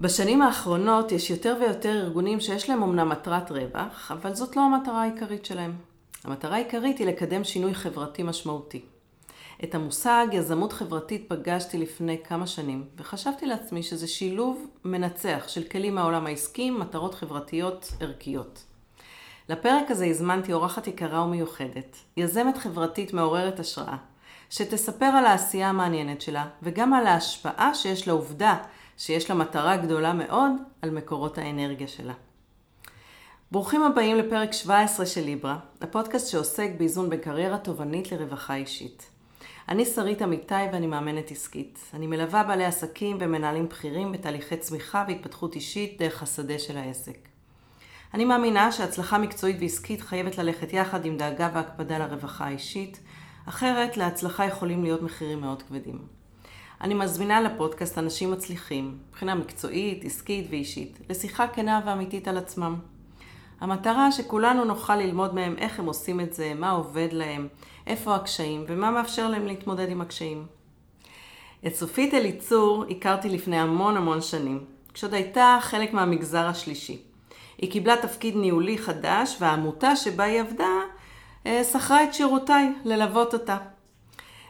בשנים האחרונות יש יותר ויותר ארגונים שיש להם אמנם מטרת רווח, אבל זאת לא המטרה העיקרית שלהם. המטרה העיקרית היא לקדם שינוי חברתי משמעותי. את המושג יזמות חברתית פגשתי לפני כמה שנים, וחשבתי לעצמי שזה שילוב מנצח של כלים מהעולם העסקי, מטרות חברתיות ערכיות. לפרק הזה הזמנתי אורחת יקרה ומיוחדת, יזמת חברתית מעוררת השראה, שתספר על העשייה המעניינת שלה, וגם על ההשפעה שיש לעובדה שיש לה מטרה גדולה מאוד על מקורות האנרגיה שלה. ברוכים הבאים לפרק 17 של ליברה, הפודקאסט שעוסק באיזון בין קריירה תובענית לרווחה אישית. אני שרית אמיתי ואני מאמנת עסקית. אני מלווה בעלי עסקים ומנהלים בכירים בתהליכי צמיחה והתפתחות אישית דרך השדה של העסק. אני מאמינה שהצלחה מקצועית ועסקית חייבת ללכת יחד עם דאגה והקפדה לרווחה האישית, אחרת להצלחה יכולים להיות מחירים מאוד כבדים. אני מזמינה לפודקאסט אנשים מצליחים, מבחינה מקצועית, עסקית ואישית, לשיחה כנה ואמיתית על עצמם. המטרה שכולנו נוכל ללמוד מהם איך הם עושים את זה, מה עובד להם, איפה הקשיים ומה מאפשר להם להתמודד עם הקשיים. את סופית אליצור הכרתי לפני המון המון שנים, כשעוד הייתה חלק מהמגזר השלישי. היא קיבלה תפקיד ניהולי חדש והעמותה שבה היא עבדה אה, שכרה את שירותיי ללוות אותה.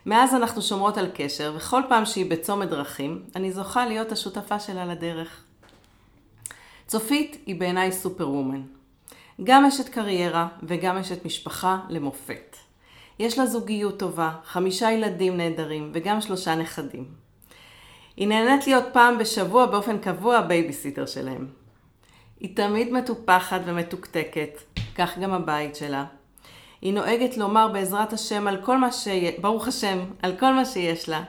מאז אנחנו שומרות על קשר, וכל פעם שהיא בצומת דרכים, אני זוכה להיות השותפה שלה לדרך. צופית היא בעיניי superwoman. גם אשת קריירה וגם אשת משפחה למופת. יש לה זוגיות טובה, חמישה ילדים נהדרים וגם שלושה נכדים. היא נהנית להיות פעם בשבוע באופן קבוע בייביסיטר שלהם. היא תמיד מטופחת ומתוקתקת, כך גם הבית שלה. היא נוהגת לומר בעזרת השם על כל מה ש... ברוך השם, על כל מה שיש לה.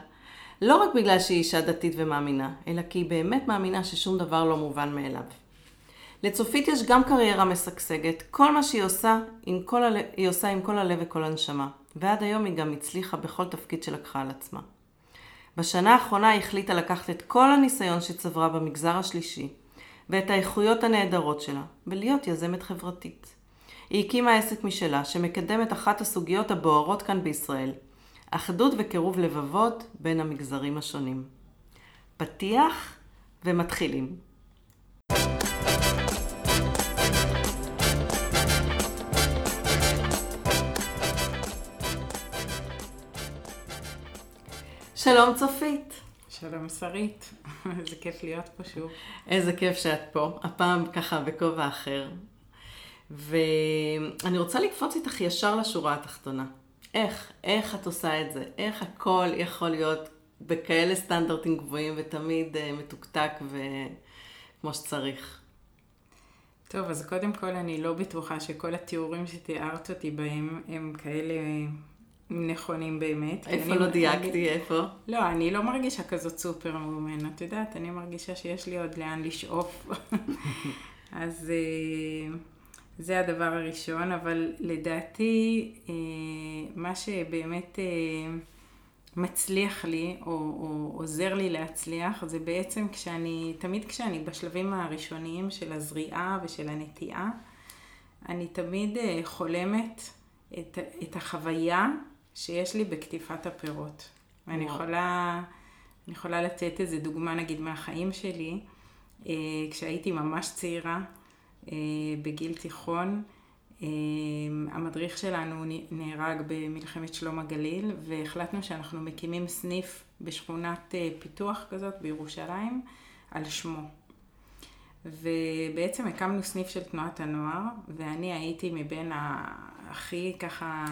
לא רק בגלל שהיא אישה דתית ומאמינה, אלא כי היא באמת מאמינה ששום דבר לא מובן מאליו. לצופית יש גם קריירה משגשגת, כל מה שהיא עושה, עם כל הלב, היא עושה עם כל הלב וכל הנשמה. ועד היום היא גם הצליחה בכל תפקיד שלקחה על עצמה. בשנה האחרונה היא החליטה לקחת את כל הניסיון שצברה במגזר השלישי, ואת האיכויות הנהדרות שלה, ולהיות יזמת חברתית. היא הקימה עסק משלה, שמקדם את אחת הסוגיות הבוערות כאן בישראל, אחדות וקירוב לבבות בין המגזרים השונים. פתיח ומתחילים. שלום צופית. שלום שרית, איזה כיף להיות פה שוב. איזה כיף שאת פה, הפעם ככה בכובע אחר. ואני רוצה לקפוץ איתך ישר לשורה התחתונה. איך, איך את עושה את זה? איך הכל יכול להיות בכאלה סטנדרטים גבוהים ותמיד uh, מתוקתק וכמו שצריך? טוב, אז קודם כל אני לא בטוחה שכל התיאורים שתיארת אותי בהם הם כאלה נכונים באמת. איפה לא דייקתי? אני... איפה? לא, אני לא מרגישה כזאת סופר מאומן. את יודעת, אני מרגישה שיש לי עוד לאן לשאוף. אז אה, זה הדבר הראשון, אבל לדעתי, אה, מה שבאמת אה, מצליח לי, או, או עוזר לי להצליח, זה בעצם כשאני, תמיד כשאני בשלבים הראשוניים של הזריעה ושל הנטיעה, אני תמיד חולמת את, את החוויה שיש לי בקטיפת הפירות. ואני יכולה, אני יכולה לתת איזה דוגמה נגיד מהחיים שלי, אה, כשהייתי ממש צעירה, אה, בגיל תיכון, אה, המדריך שלנו נהרג במלחמת שלום הגליל, והחלטנו שאנחנו מקימים סניף בשכונת פיתוח כזאת בירושלים, על שמו. ובעצם הקמנו סניף של תנועת הנוער, ואני הייתי מבין הכי ככה...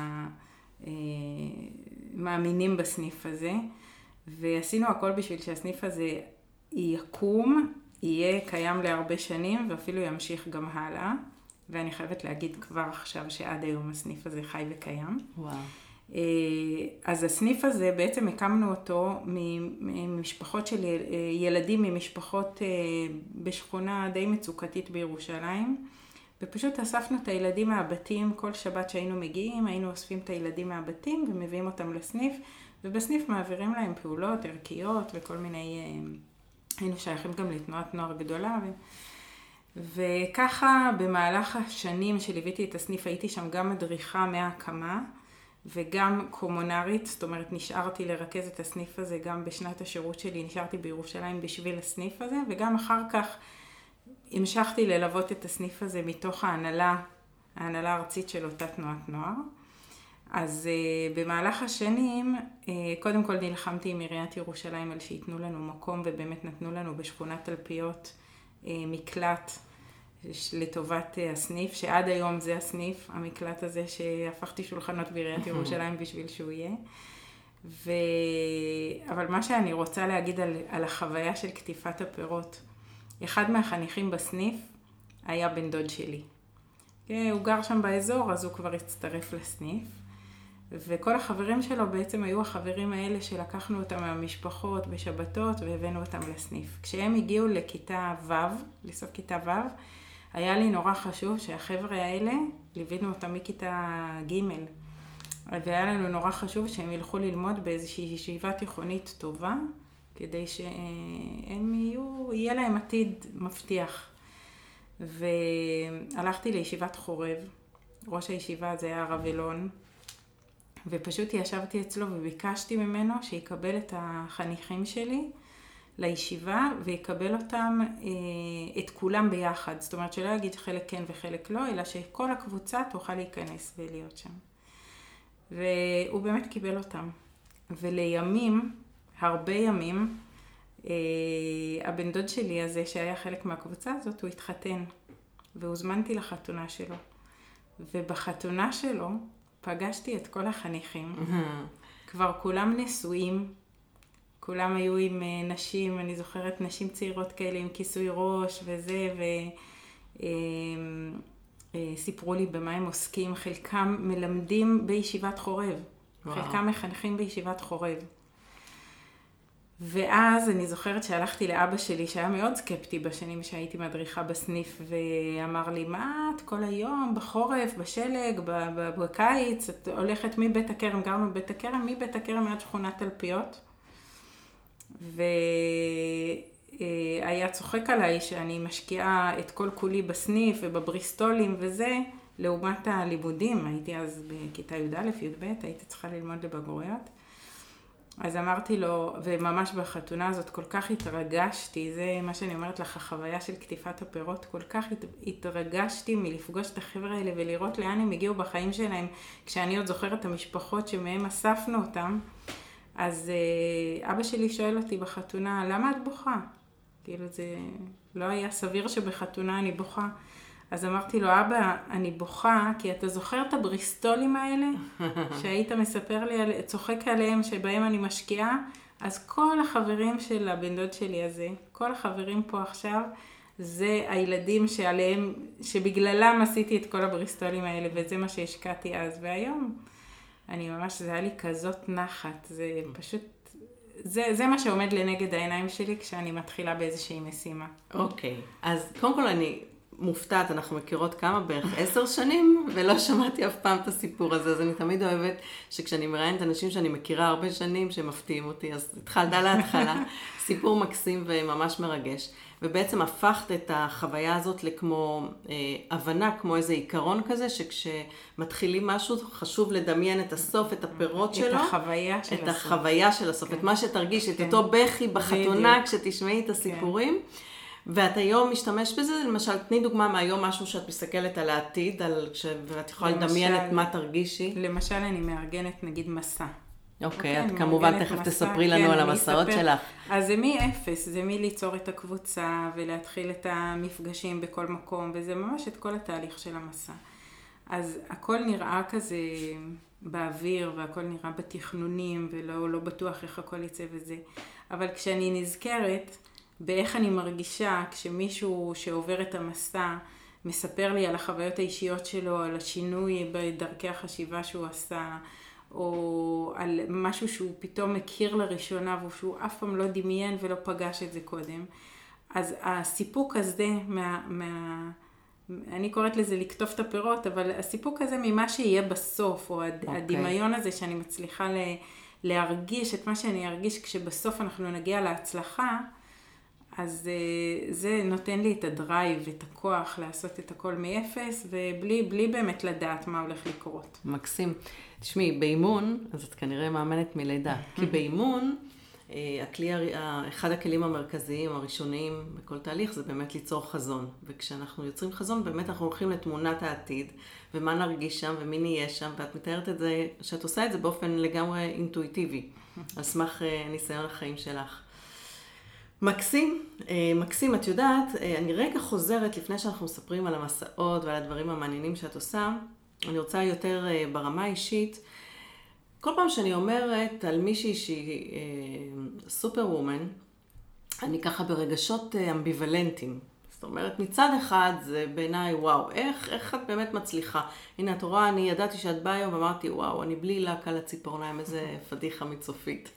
אה, מאמינים בסניף הזה, ועשינו הכל בשביל שהסניף הזה יקום, יהיה קיים להרבה שנים ואפילו ימשיך גם הלאה. ואני חייבת להגיד כבר עכשיו שעד היום הסניף הזה חי וקיים. וואו. אה, אז הסניף הזה, בעצם הקמנו אותו ממשפחות של ילדים ממשפחות אה, בשכונה די מצוקתית בירושלים. ופשוט אספנו את הילדים מהבתים, כל שבת שהיינו מגיעים, היינו אוספים את הילדים מהבתים ומביאים אותם לסניף, ובסניף מעבירים להם פעולות ערכיות וכל מיני, אה, היינו שייכים גם לתנועת נוער גדולה. ו... וככה במהלך השנים שליוויתי את הסניף הייתי שם גם מדריכה מההקמה, וגם קומונרית, זאת אומרת נשארתי לרכז את הסניף הזה גם בשנת השירות שלי, נשארתי בירושלים בשביל הסניף הזה, וגם אחר כך המשכתי ללוות את הסניף הזה מתוך ההנהלה, ההנהלה הארצית של אותה תנועת נוער. אז uh, במהלך השנים, uh, קודם כל נלחמתי עם עיריית ירושלים על שייתנו לנו מקום, ובאמת נתנו לנו בשכונת תלפיות uh, מקלט לטובת uh, הסניף, שעד היום זה הסניף, המקלט הזה שהפכתי שולחנות בעיריית ירושלים בשביל שהוא יהיה. ו... אבל מה שאני רוצה להגיד על, על החוויה של קטיפת הפירות, אחד מהחניכים בסניף היה בן דוד שלי. הוא גר שם באזור, אז הוא כבר הצטרף לסניף. וכל החברים שלו בעצם היו החברים האלה שלקחנו אותם מהמשפחות בשבתות והבאנו אותם לסניף. כשהם הגיעו לכיתה ו', לסוף כיתה ו', היה לי נורא חשוב שהחבר'ה האלה, ליווינו אותם מכיתה ג', והיה לנו נורא חשוב שהם ילכו ללמוד באיזושהי ישיבה תיכונית טובה, כדי שהם יהיו, יהיה להם עתיד מבטיח. והלכתי לישיבת חורב, ראש הישיבה זה היה הרב אלון, ופשוט ישבתי אצלו וביקשתי ממנו שיקבל את החניכים שלי לישיבה ויקבל אותם, אה, את כולם ביחד. זאת אומרת שלא יגיד חלק כן וחלק לא, אלא שכל הקבוצה תוכל להיכנס ולהיות שם. והוא באמת קיבל אותם. ולימים, הרבה ימים, אה, הבן דוד שלי הזה, שהיה חלק מהקבוצה הזאת, הוא התחתן. והוזמנתי לחתונה שלו. ובחתונה שלו פגשתי את כל החניכים. כבר כולם נשואים, כולם היו עם אה, נשים, אני זוכרת נשים צעירות כאלה עם כיסוי ראש וזה, וסיפרו אה, לי במה הם עוסקים. חלקם מלמדים בישיבת חורב, וואו. חלקם מחנכים בישיבת חורב. ואז אני זוכרת שהלכתי לאבא שלי, שהיה מאוד סקפטי בשנים שהייתי מדריכה בסניף, ואמר לי, מה את כל היום, בחורף, בשלג, בקיץ, את הולכת מבית הכרם, גרנו בבית הכרם, מבית הכרם עד שכונת תלפיות. והיה צוחק עליי שאני משקיעה את כל כולי בסניף ובבריסטולים וזה, לעומת הלימודים, הייתי אז בכיתה י"א, י"ב, הייתי צריכה ללמוד לבגרויות. אז אמרתי לו, וממש בחתונה הזאת כל כך התרגשתי, זה מה שאני אומרת לך, החוויה של קטיפת הפירות, כל כך התרגשתי מלפגוש את החבר'ה האלה ולראות לאן הם הגיעו בחיים שלהם, כשאני עוד זוכרת את המשפחות שמהם אספנו אותם. אז אה, אבא שלי שואל אותי בחתונה, למה את בוכה? כאילו זה לא היה סביר שבחתונה אני בוכה. אז אמרתי לו, אבא, אני בוכה, כי אתה זוכר את הבריסטולים האלה, שהיית מספר לי, צוחק עליהם, שבהם אני משקיעה? אז כל החברים של הבן דוד שלי הזה, כל החברים פה עכשיו, זה הילדים שעליהם, שבגללם עשיתי את כל הבריסטולים האלה, וזה מה שהשקעתי אז. והיום, אני ממש, זה היה לי כזאת נחת, זה פשוט זה, זה מה שעומד לנגד העיניים שלי כשאני מתחילה באיזושהי משימה. אוקיי, okay. אז קודם כל אני מופתעת, אנחנו מכירות כמה? בערך עשר שנים, ולא שמעתי אף פעם את הסיפור הזה, אז אני תמיד אוהבת שכשאני מראיינת אנשים שאני מכירה הרבה שנים, שמפתיעים אותי, אז התחלת להתחלה, סיפור מקסים וממש מרגש. ובעצם הפכת את החוויה הזאת לכמו אה, הבנה, כמו איזה עיקרון כזה, שכשמתחילים משהו חשוב לדמיין את הסוף, את הפירות את שלו. את החוויה של את הסוף. את החוויה של הסוף, כן. את מה שתרגיש, כן. את אותו בכי בחתונה בדיוק. כשתשמעי את הסיפורים. כן. ואת היום משתמש בזה, למשל, תני דוגמה מהיום משהו שאת מסתכלת על העתיד, על, ש... ואת יכולה למשל, לדמיין את מה תרגישי. למשל, אני מארגנת נגיד מסע. אוקיי, okay, את כמובן תכף מסע, תספרי לנו כן, על המסעות אספר. שלך. אז זה מאפס, זה מליצור את הקבוצה ולהתחיל את המפגשים בכל מקום, וזה ממש את כל התהליך של המסע. אז הכל נראה כזה באוויר, והכל נראה בתכנונים, ולא לא בטוח איך הכל יצא וזה. אבל כשאני נזכרת, באיך אני מרגישה כשמישהו שעובר את המסע מספר לי על החוויות האישיות שלו, על השינוי בדרכי החשיבה שהוא עשה, או על משהו שהוא פתאום מכיר לראשונה ושהוא אף פעם לא דמיין ולא פגש את זה קודם. אז הסיפוק הזה מה... מה אני קוראת לזה לקטוף את הפירות, אבל הסיפוק הזה ממה שיהיה בסוף, או הד, okay. אוקיי. הדמיון הזה שאני מצליחה ל, להרגיש את מה שאני ארגיש כשבסוף אנחנו נגיע להצלחה, אז אה, זה נותן לי את הדרייב, את הכוח לעשות את הכל מאפס, ובלי בלי באמת לדעת מה הולך לקרות. מקסים. תשמעי, באימון, אז את כנראה מאמנת מלידה, כי באימון, אה, הכלי, אחד הכלים המרכזיים, הראשוניים בכל תהליך, זה באמת ליצור חזון. וכשאנחנו יוצרים חזון, באמת אנחנו הולכים לתמונת העתיד, ומה נרגיש שם, ומי נהיה שם, ואת מתארת את זה, שאת עושה את זה באופן לגמרי אינטואיטיבי, על סמך אה, ניסיון החיים שלך. מקסים, אה, מקסים, את יודעת, אני רגע חוזרת לפני שאנחנו מספרים על המסעות ועל הדברים המעניינים שאת עושה, אני רוצה יותר ברמה האישית. כל פעם שאני אומרת על מישהי שהיא אה, סופר וומן, אני ככה ברגשות אה, אמביוולנטיים. זאת אומרת, מצד אחד זה בעיניי, וואו, איך, איך את באמת מצליחה? הנה, את רואה, אני ידעתי שאת באה היום ואמרתי, וואו, אני בלי לק על הציפורניים, איזה פדיחה מצופית.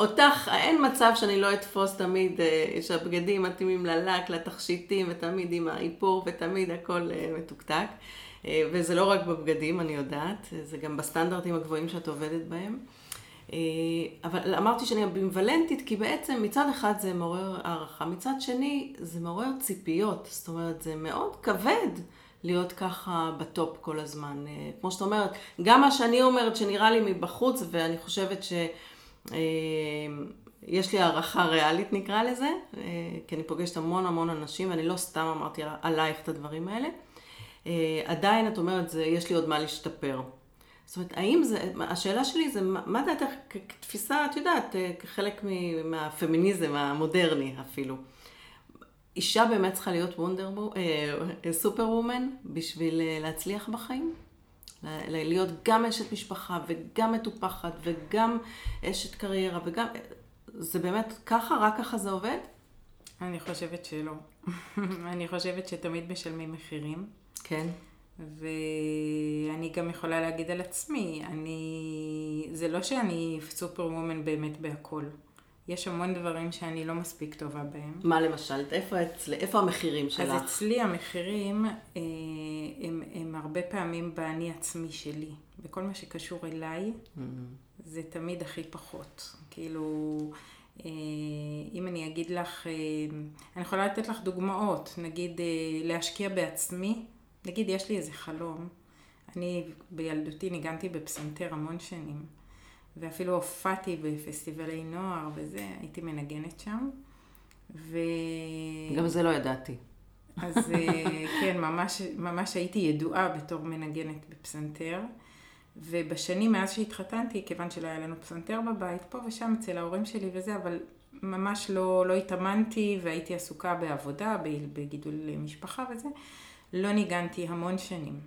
אותך, אין מצב שאני לא אתפוס תמיד אה, שהבגדים מתאימים ללק, לתכשיטים, ותמיד עם האיפור, ותמיד הכל אה, מתוקתק. אה, וזה לא רק בבגדים, אני יודעת, זה גם בסטנדרטים הגבוהים שאת עובדת בהם. אה, אבל אמרתי שאני אמביוולנטית, כי בעצם מצד אחד זה מעורר הערכה, מצד שני זה מעורר ציפיות. זאת אומרת, זה מאוד כבד להיות ככה בטופ כל הזמן. כמו שאת אומרת, גם מה שאני אומרת שנראה לי מבחוץ, ואני חושבת ש... יש לי הערכה ריאלית נקרא לזה, כי אני פוגשת המון המון אנשים, ואני לא סתם אמרתי עלייך את הדברים האלה. אה, עדיין את אומרת, זה, יש לי עוד מה להשתפר. זאת אומרת, האם זה, השאלה שלי זה, מה דעתך כתפיסה, את יודעת, אה, כחלק מהפמיניזם המודרני אפילו. אישה באמת צריכה להיות וונדר, אה, סופר וומן בשביל להצליח בחיים? להיות גם אשת משפחה וגם מטופחת וגם אשת קריירה וגם... זה באמת ככה? רק ככה זה עובד? אני חושבת שלא. אני חושבת שתמיד משלמים מחירים. כן. ואני גם יכולה להגיד על עצמי, אני... זה לא שאני סופר וומן באמת בהכל. יש המון דברים שאני לא מספיק טובה בהם. מה למשל? איפה, אצל... איפה המחירים שלך? אז אצלי המחירים אה, הם, הם הרבה פעמים באני עצמי שלי. בכל מה שקשור אליי, mm-hmm. זה תמיד הכי פחות. כאילו, אה, אם אני אגיד לך, אה, אני יכולה לתת לך דוגמאות. נגיד, להשקיע בעצמי. נגיד, יש לי איזה חלום. אני בילדותי ניגנתי בפסנתר המון שנים, ואפילו הופעתי בפסטיבלי נוער וזה, הייתי מנגנת שם. ו... גם זה לא ידעתי. אז אה, כן, ממש, ממש הייתי ידועה בתור מנגנת בפסנתר. ובשנים מאז שהתחתנתי, כיוון שלא היה לנו פסנתר בבית, פה ושם אצל ההורים שלי וזה, אבל ממש לא, לא התאמנתי והייתי עסוקה בעבודה, בגידול משפחה וזה. לא ניגנתי המון שנים.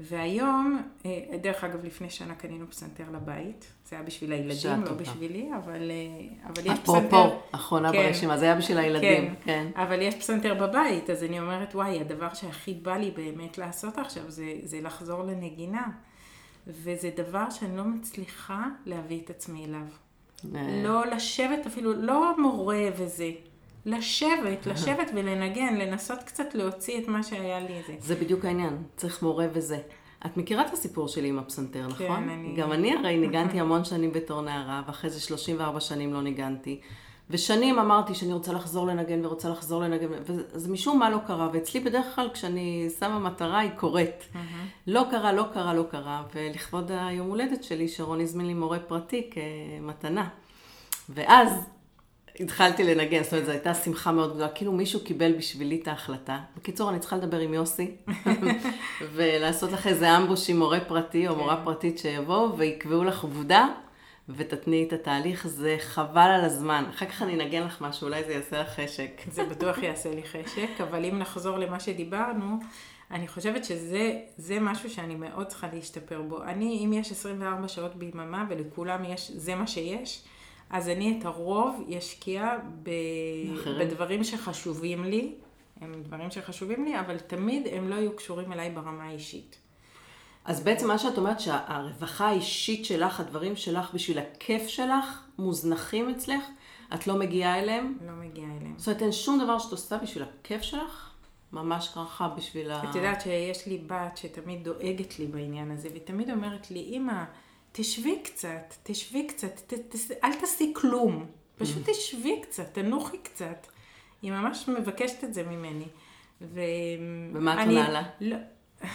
והיום, אה, דרך אגב, לפני שנה קנינו פסנתר לבית. זה היה בשביל הילדים, לא. בשבילי, אבל, אה, אבל יש פסנתר... אפרופו, אחרונה כן, ברשימה, זה היה בשביל הילדים, כן, כן. אבל יש פסנתר בבית, אז אני אומרת, וואי, הדבר שהכי בא לי באמת לעשות עכשיו, זה, זה לחזור לנגינה. וזה דבר שאני לא מצליחה להביא את עצמי אליו. אה. לא לשבת אפילו, לא מורה וזה. לשבת, לשבת ולנגן, לנסות קצת להוציא את מה שהיה לי זה. זה בדיוק העניין, צריך מורה וזה. את מכירה את הסיפור שלי עם הפסנתר, נכון? כן, אני... גם אני הרי ניגנתי המון שנים בתור נערה, ואחרי זה 34 שנים לא ניגנתי. ושנים אמרתי שאני רוצה לחזור לנגן ורוצה לחזור לנגן, וזה משום מה לא קרה, ואצלי בדרך כלל כשאני שמה מטרה היא קורית. Mm-hmm. לא קרה, לא קרה, לא קרה, ולכבוד היום הולדת שלי, שרון הזמין לי מורה פרטי כמתנה. ואז התחלתי לנגן, זאת אומרת, זו הייתה שמחה מאוד גדולה, כאילו מישהו קיבל בשבילי את ההחלטה. בקיצור, אני צריכה לדבר עם יוסי, ולעשות לך איזה אמבוש עם מורה פרטי או מורה כן. פרטית שיבואו ויקבעו לך עבודה, ותתניעי את התהליך, זה חבל על הזמן. אחר כך אני אנגן לך משהו, אולי זה יעשה לך חשק. זה בטוח יעשה לי חשק, אבל אם נחזור למה שדיברנו, אני חושבת שזה משהו שאני מאוד צריכה להשתפר בו. אני, אם יש 24 שעות ביממה ולכולם יש, זה מה שיש, אז אני את הרוב אשקיע ב... בדברים שחשובים לי, הם דברים שחשובים לי, אבל תמיד הם לא יהיו קשורים אליי ברמה האישית. אז בעצם מה שאת אומרת, שהרווחה האישית שלך, הדברים שלך בשביל הכיף שלך, מוזנחים אצלך, את לא מגיעה אליהם? לא מגיעה אליהם. זאת אומרת, אין שום דבר שאת עושה בשביל הכיף שלך? ממש ככה בשביל ה... את יודעת שיש לי בת שתמיד דואגת לי בעניין הזה, ותמיד אומרת לי, אמא, תשבי קצת, תשבי קצת, ת, ת, אל תעשי כלום. פשוט תשבי קצת, תנוחי קצת. היא ממש מבקשת את זה ממני. ו... ומה את עונה לה? לא.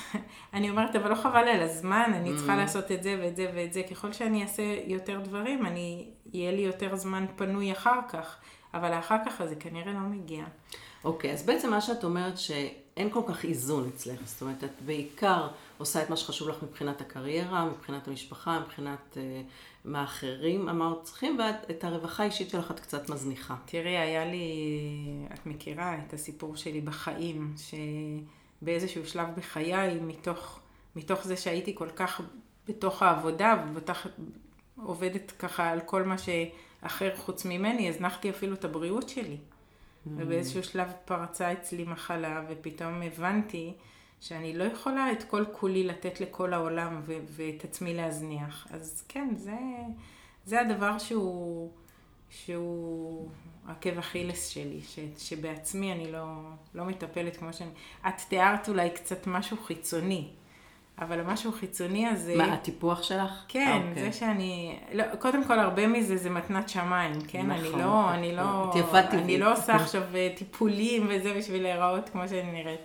אני אומרת, אבל לא חבל על הזמן, אני צריכה Mm. לעשות את זה ואת זה ואת זה. ככל שאני אעשה יותר דברים, אני, יהיה לי יותר זמן פנוי אחר כך. אבל האחר כך הזה כנראה לא מגיע. אוקיי, אז בעצם מה שאת אומרת שאין כל כך איזון אצלך. זאת אומרת, את בעיקר עושה את מה שחשוב לך מבחינת הקריירה, מבחינת המשפחה, מבחינת אה, מה אחרים אמרת צריכים, ואת הרווחה האישית שלך את קצת מזניחה. תראי, היה לי, את מכירה את הסיפור שלי בחיים, שבאיזשהו שלב בחיי, מתוך, מתוך זה שהייתי כל כך בתוך העבודה, ובטח עובדת ככה על כל מה שאחר חוץ ממני, הזנחתי אפילו את הבריאות שלי. ובאיזשהו שלב פרצה אצלי מחלה, ופתאום הבנתי שאני לא יכולה את כל כולי לתת לכל העולם ו- ואת עצמי להזניח. אז כן, זה, זה הדבר שהוא, שהוא עקב אכילס שלי, ש, שבעצמי אני לא, לא מטפלת כמו שאני... את תיארת אולי קצת משהו חיצוני, אבל המשהו החיצוני הזה... מה, הטיפוח שלך? כן, אוקיי. זה שאני, לא, קודם כל הרבה מזה זה מתנת שמיים, כן? נכון. אני לא, אני לא, את יפה טבעית. אני לא עושה עכשיו אה, טיפולים וזה בשביל להיראות כמו שאני נראית.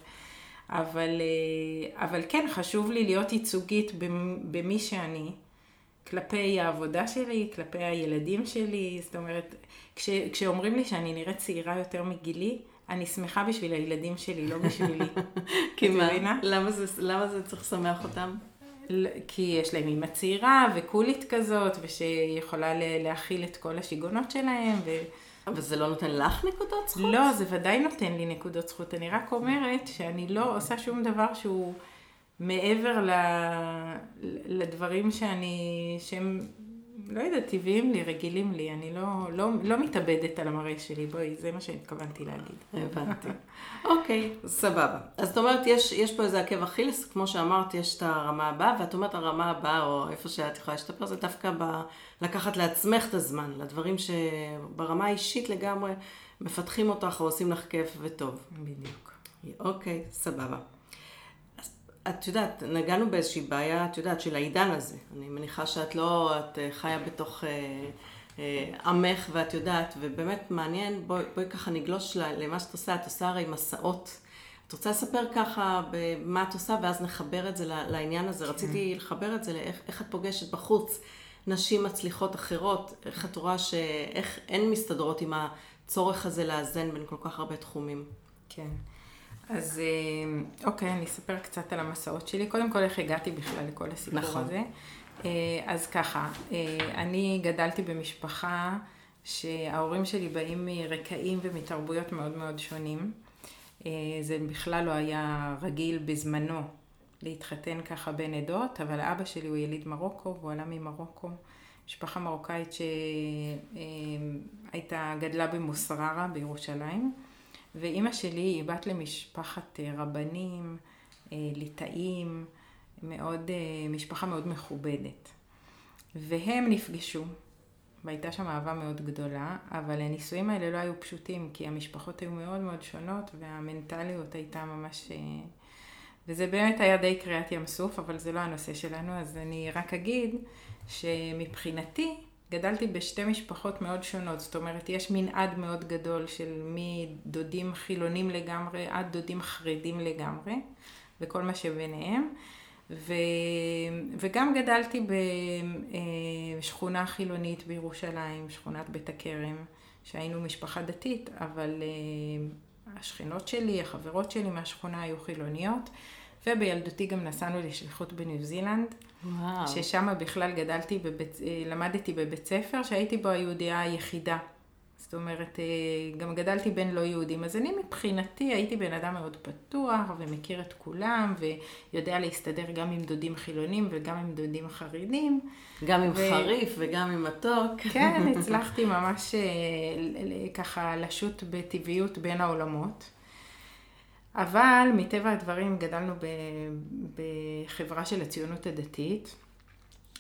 אבל, אה, אבל כן, חשוב לי להיות ייצוגית במ- במי שאני, כלפי העבודה שלי, כלפי הילדים שלי, זאת אומרת, כש, כשאומרים לי שאני נראית צעירה יותר מגילי, אני שמחה בשביל הילדים שלי, לא בשבילי. כי מה? למה זה, למה זה צריך לשמח אותם? כי יש להם אימא צעירה וקולית כזאת, ושיכולה להכיל את כל השיגעונות שלהם, ו... אבל זה לא נותן לך נקודות זכות? לא, זה ודאי נותן לי נקודות זכות. אני רק אומרת שאני לא עושה שום דבר שהוא מעבר ל... לדברים שאני, שהם, לא יודעת, טבעיים לי, רגילים לי. אני לא, לא, לא מתאבדת על המראה שלי, בואי, זה מה שהתכוונתי להגיד. הבנתי. אוקיי, סבבה. אז את אומרת, יש, יש פה איזה עקב אכילס, כמו שאמרת, יש את הרמה הבאה, ואת אומרת הרמה הבאה, או איפה שאת יכולה להשתפר, זה דווקא ב... לקחת לעצמך את הזמן, לדברים שברמה האישית לגמרי מפתחים אותך או עושים לך כיף וטוב. בדיוק. אוקיי, סבבה. את יודעת, נגענו באיזושהי בעיה, את יודעת, של העידן הזה. אני מניחה שאת לא, את אה, חיה בתוך אה, אה, עמך ואת יודעת, ובאמת מעניין, בואי, בואי ככה נגלוש למה שאת עושה. את עושה הרי מסעות. את רוצה לספר ככה במה את עושה, ואז נחבר את זה לעניין הזה. רציתי לחבר את זה לאיך איך את פוגשת בחוץ נשים מצליחות אחרות, איך את רואה שאיך הן מסתדרות עם הצורך הזה לאזן בין כל כך הרבה תחומים. כן. אז אה, אוקיי, אני אספר קצת על המסעות שלי. קודם כל, איך הגעתי בכלל לכל הסיפור נכון. הזה. אה, אז ככה, אה, אני גדלתי במשפחה שההורים שלי באים מרקעים ומתרבויות מאוד מאוד שונים. זה בכלל לא היה רגיל בזמנו להתחתן ככה בין עדות, אבל אבא שלי הוא יליד מרוקו, והוא עלה ממרוקו. משפחה מרוקאית שהייתה, גדלה במוסררה בירושלים. ואימא שלי היא בת למשפחת אה, רבנים, אה, ליטאים, מאוד, אה, משפחה מאוד מכובדת. והם נפגשו, והייתה שם אהבה מאוד גדולה, אבל הנישואים האלה לא היו פשוטים, כי המשפחות היו מאוד מאוד שונות, והמנטליות הייתה ממש... וזה באמת היה די קריעת ים סוף, אבל זה לא הנושא שלנו, אז אני רק אגיד שמבחינתי גדלתי בשתי משפחות מאוד שונות, זאת אומרת, יש מנעד מאוד גדול של מדודים חילונים לגמרי עד דודים חרדים לגמרי, וכל מה שביניהם. ו... וגם גדלתי בשכונה חילונית בירושלים, שכונת בית הכרם, שהיינו משפחה דתית, אבל אה, השכנות שלי, החברות שלי מהשכונה היו חילוניות, ובילדותי גם נסענו לשליחות בניו זילנד. וואו. ששם בכלל גדלתי, בבית, אה, למדתי בבית ספר שהייתי בו היהודייה היחידה. זאת אומרת, אה, גם גדלתי בין לא יהודים. אז אני מבחינתי הייתי בן אדם מאוד פתוח ומכיר את כולם ויודע להסתדר גם עם דודים חילונים וגם עם דודים חרדים. גם עם ו- חריף וגם עם מתוק. כן, הצלחתי ממש אה, ככה לשוט בטבעיות בין העולמות. אבל מטבע הדברים גדלנו ב- בחברה של הציונות הדתית,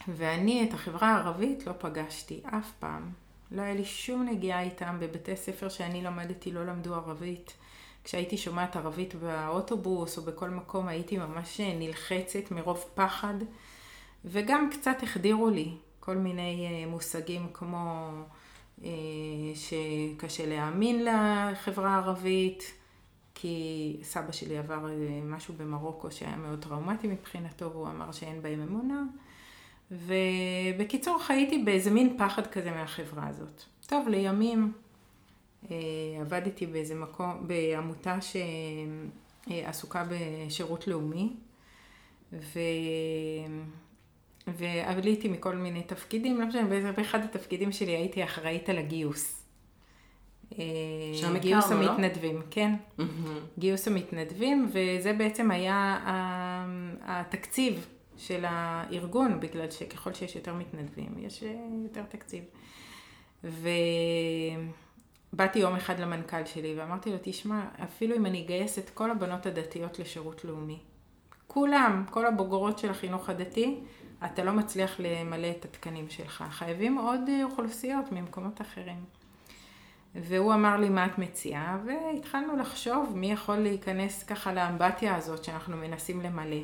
ואני את החברה הערבית לא פגשתי אף פעם. לא היה לי שום נגיעה איתם. בבתי ספר שאני למדתי לא למדו ערבית. כשהייתי שומעת ערבית באוטובוס או בכל מקום הייתי ממש נלחצת מרוב פחד. וגם קצת החדירו לי כל מיני אה, מושגים כמו שקשה להאמין לחברה הערבית, כי סבא שלי עבר משהו במרוקו שהיה מאוד טראומטי מבחינתו, והוא אמר שאין בהם אמונה. ובקיצור, חייתי באיזה מין פחד כזה מהחברה הזאת. טוב, לימים אה, עבדתי באיזה מקום, בעמותה שעסוקה בשירות לאומי, ו... ועליתי מכל מיני תפקידים, לא משנה, באחד התפקידים שלי הייתי אחראית על הגיוס. אה, שם גיוס הכרנו, לא? המתנדבים, כן. גיוס המתנדבים, וזה בעצם היה התקציב של הארגון, בגלל שככל שיש יותר מתנדבים, יש אה, יותר תקציב. ובאתי יום אחד למנכ"ל שלי ואמרתי לו, תשמע, אפילו אם אני אגייס את כל הבנות הדתיות לשירות לאומי, כולם, כל הבוגרות של החינוך הדתי, אתה לא מצליח למלא את התקנים שלך. חייבים עוד אה, אוכלוסיות ממקומות אחרים. והוא אמר לי, מה את מציעה? והתחלנו לחשוב מי יכול להיכנס ככה לאמבטיה הזאת שאנחנו מנסים למלא.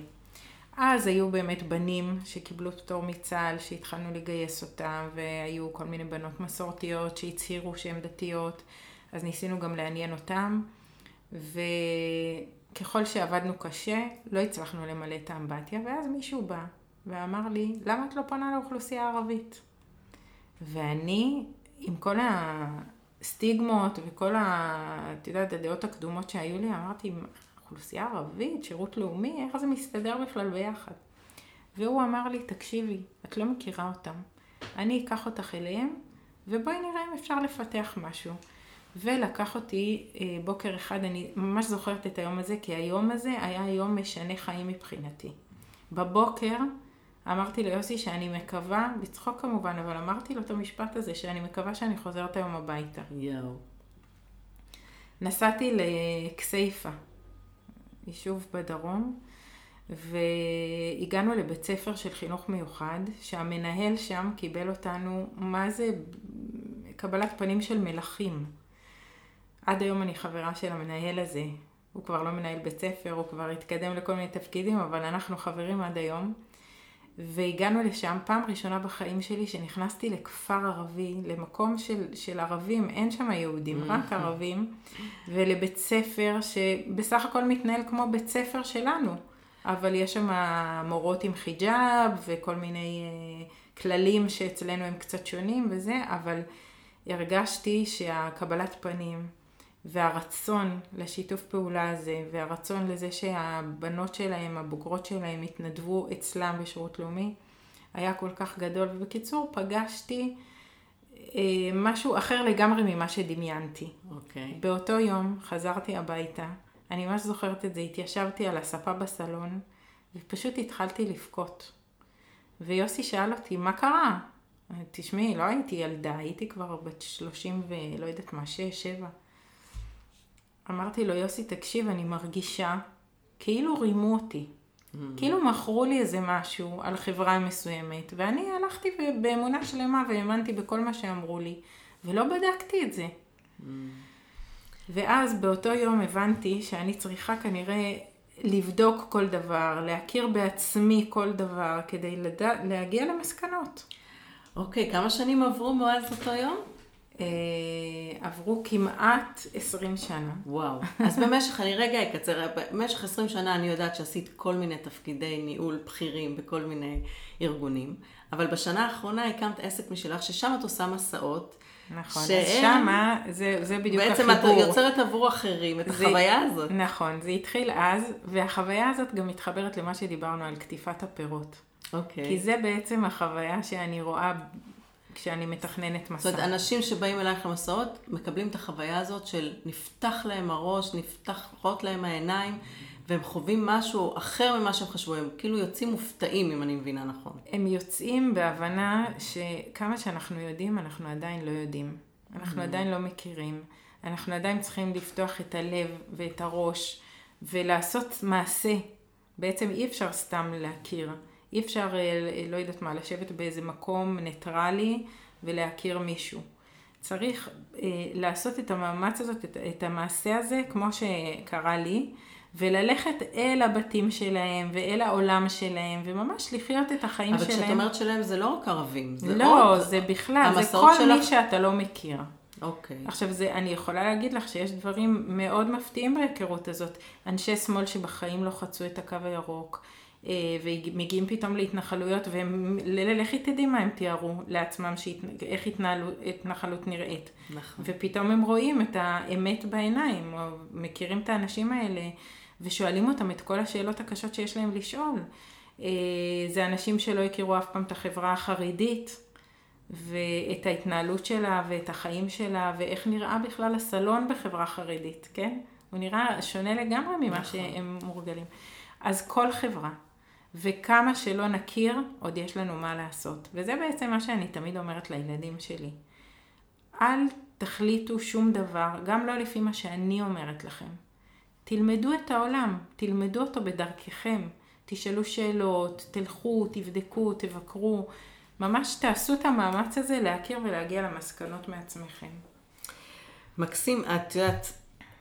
אז היו באמת בנים שקיבלו פטור מצה"ל, שהתחלנו לגייס אותם, והיו כל מיני בנות מסורתיות שהצהירו שהן דתיות, אז ניסינו גם לעניין אותם, וככל שעבדנו קשה, לא הצלחנו למלא את האמבטיה, ואז מישהו בא ואמר לי, למה את לא פונה לאוכלוסייה הערבית? ואני, עם כל הסטיגמות וכל ה... את יודעת, הדעות הקדומות שהיו לי, אמרתי, אוכלוסייה ערבית, שירות לאומי, איך זה מסתדר בכלל ביחד? והוא אמר לי, תקשיבי, את לא מכירה אותם. אני אקח אותך אליהם, ובואי נראה אם אפשר לפתח משהו. ולקח אותי אה, בוקר אחד, אני ממש זוכרת את היום הזה, כי היום הזה היה יום משנה חיים מבחינתי. בבוקר אמרתי ליוסי שאני מקווה, בצחוק כמובן, אבל אמרתי לו את המשפט הזה, שאני מקווה שאני חוזרת היום הביתה. יואו. נסעתי לכסייפה, יישוב בדרום, והגענו לבית ספר של חינוך מיוחד, שהמנהל שם קיבל אותנו, מה זה קבלת פנים של מלכים. עד היום אני חברה של המנהל הזה. הוא כבר לא מנהל בית ספר, הוא כבר התקדם לכל מיני תפקידים, אבל אנחנו חברים עד היום. והגענו לשם פעם ראשונה בחיים שלי שנכנסתי לכפר ערבי, למקום של, של ערבים, אין שם יהודים, רק ערבים, ולבית ספר שבסך הכל מתנהל כמו בית ספר שלנו, אבל יש שם מורות עם חיג'אב וכל מיני uh, כללים שאצלנו הם קצת שונים וזה, אבל הרגשתי שהקבלת פנים והרצון לשיתוף פעולה הזה, והרצון לזה שהבנות שלהם, הבוגרות שלהם, יתנדבו אצלם בשירות לאומי, היה כל כך גדול. ובקיצור, פגשתי אה, משהו אחר לגמרי ממה שדמיינתי. אוקיי. Okay. באותו יום חזרתי הביתה, אני ממש זוכרת את זה, התיישבתי על הספה בסלון, ופשוט התחלתי לבכות. ויוסי שאל אותי, מה קרה? תשמעי, לא הייתי ילדה, הייתי כבר בת 30 ולא יודעת מה, 6, 7. אמרתי לו, יוסי, תקשיב, אני מרגישה כאילו רימו אותי. Mm-hmm. כאילו מכרו לי איזה משהו על חברה מסוימת, ואני הלכתי באמונה שלמה והאמנתי בכל מה שאמרו לי, ולא בדקתי את זה. Mm-hmm. ואז באותו יום הבנתי שאני צריכה כנראה לבדוק כל דבר, להכיר בעצמי כל דבר, כדי לדע, להגיע למסקנות. אוקיי, okay, כמה שנים עברו מאז אותו יום? אה, עברו כמעט 20 שנה. וואו. אז במשך, אני רגע אקצר, במשך 20 שנה אני יודעת שעשית כל מיני תפקידי ניהול בכירים בכל מיני ארגונים, אבל בשנה האחרונה הקמת עסק משלך, ששם את עושה מסעות. נכון, שהם, אז שמה, זה, זה בדיוק בעצם החיבור. בעצם את יוצרת עבור אחרים את זה, החוויה הזאת. נכון, זה התחיל אז, והחוויה הזאת גם מתחברת למה שדיברנו על קטיפת הפירות. אוקיי. כי זה בעצם החוויה שאני רואה כשאני מתכננת מסע. זאת אומרת, אנשים שבאים אלייך למסעות, מקבלים את החוויה הזאת של נפתח להם הראש, נפתחות להם העיניים, והם חווים משהו אחר ממה שהם חשבו, הם כאילו יוצאים מופתעים, אם אני מבינה נכון. הם יוצאים בהבנה שכמה שאנחנו יודעים, אנחנו עדיין לא יודעים. אנחנו mm-hmm. עדיין לא מכירים. אנחנו עדיין צריכים לפתוח את הלב ואת הראש, ולעשות מעשה. בעצם אי אפשר סתם להכיר. אי אפשר, אה, לא יודעת מה, לשבת באיזה מקום ניטרלי ולהכיר מישהו. צריך אה, לעשות את המאמץ הזאת, את, את המעשה הזה, כמו שקרה לי, וללכת אל הבתים שלהם ואל העולם שלהם, וממש לחיות את החיים אבל שלהם. כשאת אומרת שלהם זה לא רק ערבים, זה לא, עוד... זה בכלל, זה כל מי שלך- שאתה לא מכיר. אוקיי. עכשיו, זה, אני יכולה להגיד לך שיש דברים מאוד מפתיעים בהיכרות הזאת. אנשי שמאל שבחיים לא חצו את הקו הירוק, ומגיעים פתאום להתנחלויות, ולכי תדעי מה הם תיארו לעצמם, שהת- איך התנהלו- התנחלות נראית. נכון. ופתאום הם רואים את האמת בעיניים, או מכירים את האנשים האלה, ושואלים אותם את כל השאלות הקשות שיש להם לשאול. אה, זה אנשים שלא הכירו אף פעם את החברה החרדית, ואת ההתנהלות שלה, ואת החיים שלה, ואיך נראה בכלל הסלון בחברה חרדית, כן? הוא נראה שונה לגמרי ממה נכון. שהם מורגלים. אז כל חברה, וכמה שלא נכיר, עוד יש לנו מה לעשות. וזה בעצם מה שאני תמיד אומרת לילדים שלי. אל תחליטו שום דבר, גם לא לפי מה שאני אומרת לכם. תלמדו את העולם, תלמדו אותו בדרככם. תשאלו שאלות, תלכו, תבדקו, תבקרו. ממש תעשו את המאמץ הזה להכיר ולהגיע למסקנות מעצמכם. מקסים, את יודעת,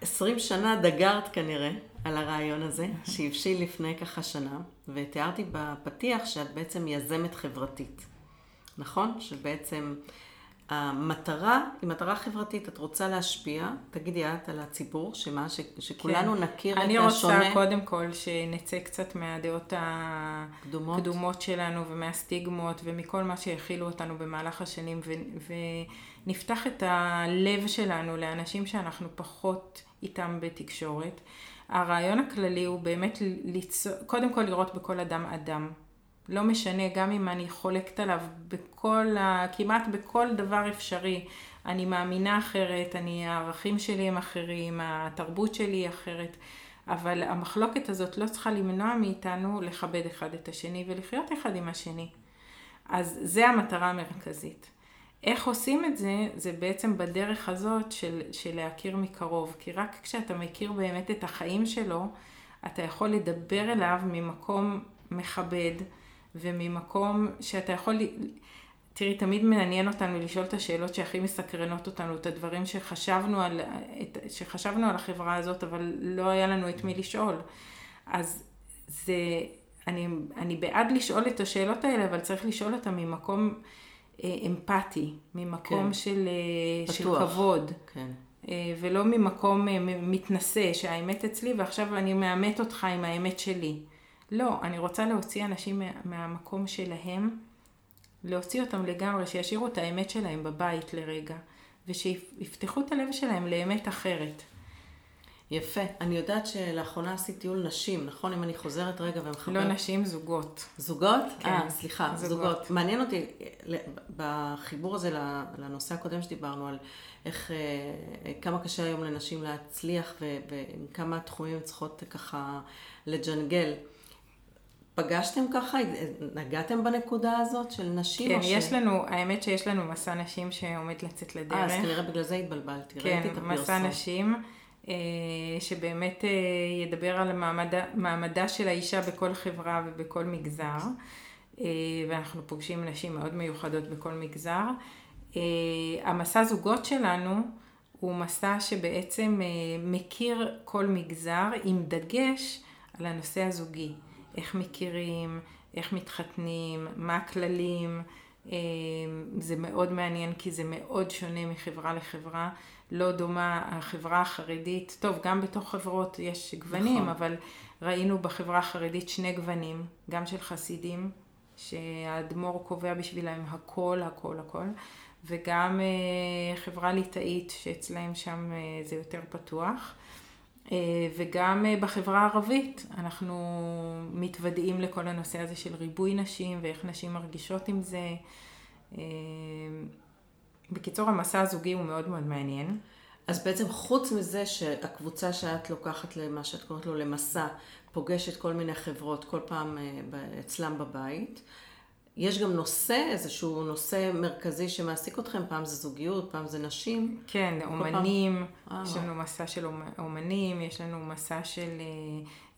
20 שנה דגרת כנראה על הרעיון הזה, שהבשיל לפני ככה שנה, ותיארתי בפתיח שאת בעצם יזמת חברתית, נכון? שבעצם המטרה היא מטרה חברתית, את רוצה להשפיע, תגידי את על הציבור, שמה, ש, שכולנו כן. נכיר אני את השונה. רוצה קודם כל שנצא קצת מהדעות קדומות. הקדומות שלנו ומהסטיגמות ומכל מה שהכילו אותנו במהלך השנים ו- ונפתח את הלב שלנו לאנשים שאנחנו פחות איתם בתקשורת. הרעיון הכללי הוא באמת ליצור, קודם כל לראות בכל אדם אדם. לא משנה, גם אם אני חולקת עליו בכל, ה... כמעט בכל דבר אפשרי. אני מאמינה אחרת, אני, הערכים שלי הם אחרים, התרבות שלי היא אחרת, אבל המחלוקת הזאת לא צריכה למנוע מאיתנו לכבד אחד את השני ולחיות אחד עם השני. אז זה המטרה המרכזית. איך עושים את זה? זה בעצם בדרך הזאת של, של להכיר מקרוב. כי רק כשאתה מכיר באמת את החיים שלו, אתה יכול לדבר אליו ממקום מכבד וממקום שאתה יכול... תראי, תמיד מעניין אותנו לשאול את השאלות שהכי מסקרנות אותנו, את הדברים שחשבנו על, את, שחשבנו על החברה הזאת, אבל לא היה לנו את מי לשאול. אז זה, אני, אני בעד לשאול את השאלות האלה, אבל צריך לשאול אותן ממקום אמפתי, ממקום כן. של, אה, של. כבוד. כן. אה, ולא ממקום אה, מתנשא, שהאמת אצלי ועכשיו אני מאמת אותך עם האמת שלי. לא, אני רוצה להוציא אנשים מה- מהמקום שלהם, להוציא אותם לגמרי, שישאירו את האמת שלהם בבית לרגע, ושיפתחו את הלב שלהם לאמת אחרת. יפה. אני יודעת שלאחרונה עשית טיול נשים, נכון? אם אני חוזרת רגע ומחברת... לא נשים, זוגות. זוגות? כן, אה, סליחה, זוגות. זוגות. מעניין אותי, בחיבור הזה לנושא הקודם שדיברנו, על איך, אה, כמה קשה היום לנשים להצליח וכמה תחומים צריכות ככה לג'נגל. פגשתם ככה? נגעתם בנקודה הזאת של נשים? כן, או ש- יש לנו, האמת שיש לנו מסע נשים שעומד לצאת לדרך. אה, אז כנראה בגלל זה התבלבלתי, כן, ראיתי את הפרסום. מסע נשים, שבאמת אה, ידבר על מעמדה, מעמדה של האישה בכל חברה ובכל מגזר, אה, ואנחנו פוגשים נשים מאוד מיוחדות בכל מגזר. אה, המסע זוגות שלנו הוא מסע שבעצם אה, מכיר כל מגזר עם דגש על הנושא הזוגי. איך מכירים, איך מתחתנים, מה הכללים. אה, זה מאוד מעניין כי זה מאוד שונה מחברה לחברה. לא דומה החברה החרדית, טוב, גם בתוך חברות יש גוונים, נכון. אבל ראינו בחברה החרדית שני גוונים, גם של חסידים, שהאדמו"ר קובע בשבילם הכל, הכל, הכל, וגם אה, חברה ליטאית, שאצלהם שם אה, זה יותר פתוח. אה, וגם בחברה הערבית אנחנו מתוודעים לכל הנושא הזה של ריבוי נשים ואיך נשים מרגישות עם זה. אה, בקיצור, המסע הזוגי הוא מאוד מאוד מעניין. אז בעצם חוץ מזה שהקבוצה שאת לוקחת למה שאת קוראת לו למסע, פוגשת כל מיני חברות כל פעם אה, אצלם בבית, יש גם נושא, איזשהו נושא מרכזי שמעסיק אתכם, פעם זה זוגיות, פעם זה נשים. כן, פעם- אומנים, אה. יש לנו מסע של אומ- אומנים, יש לנו מסע של אה,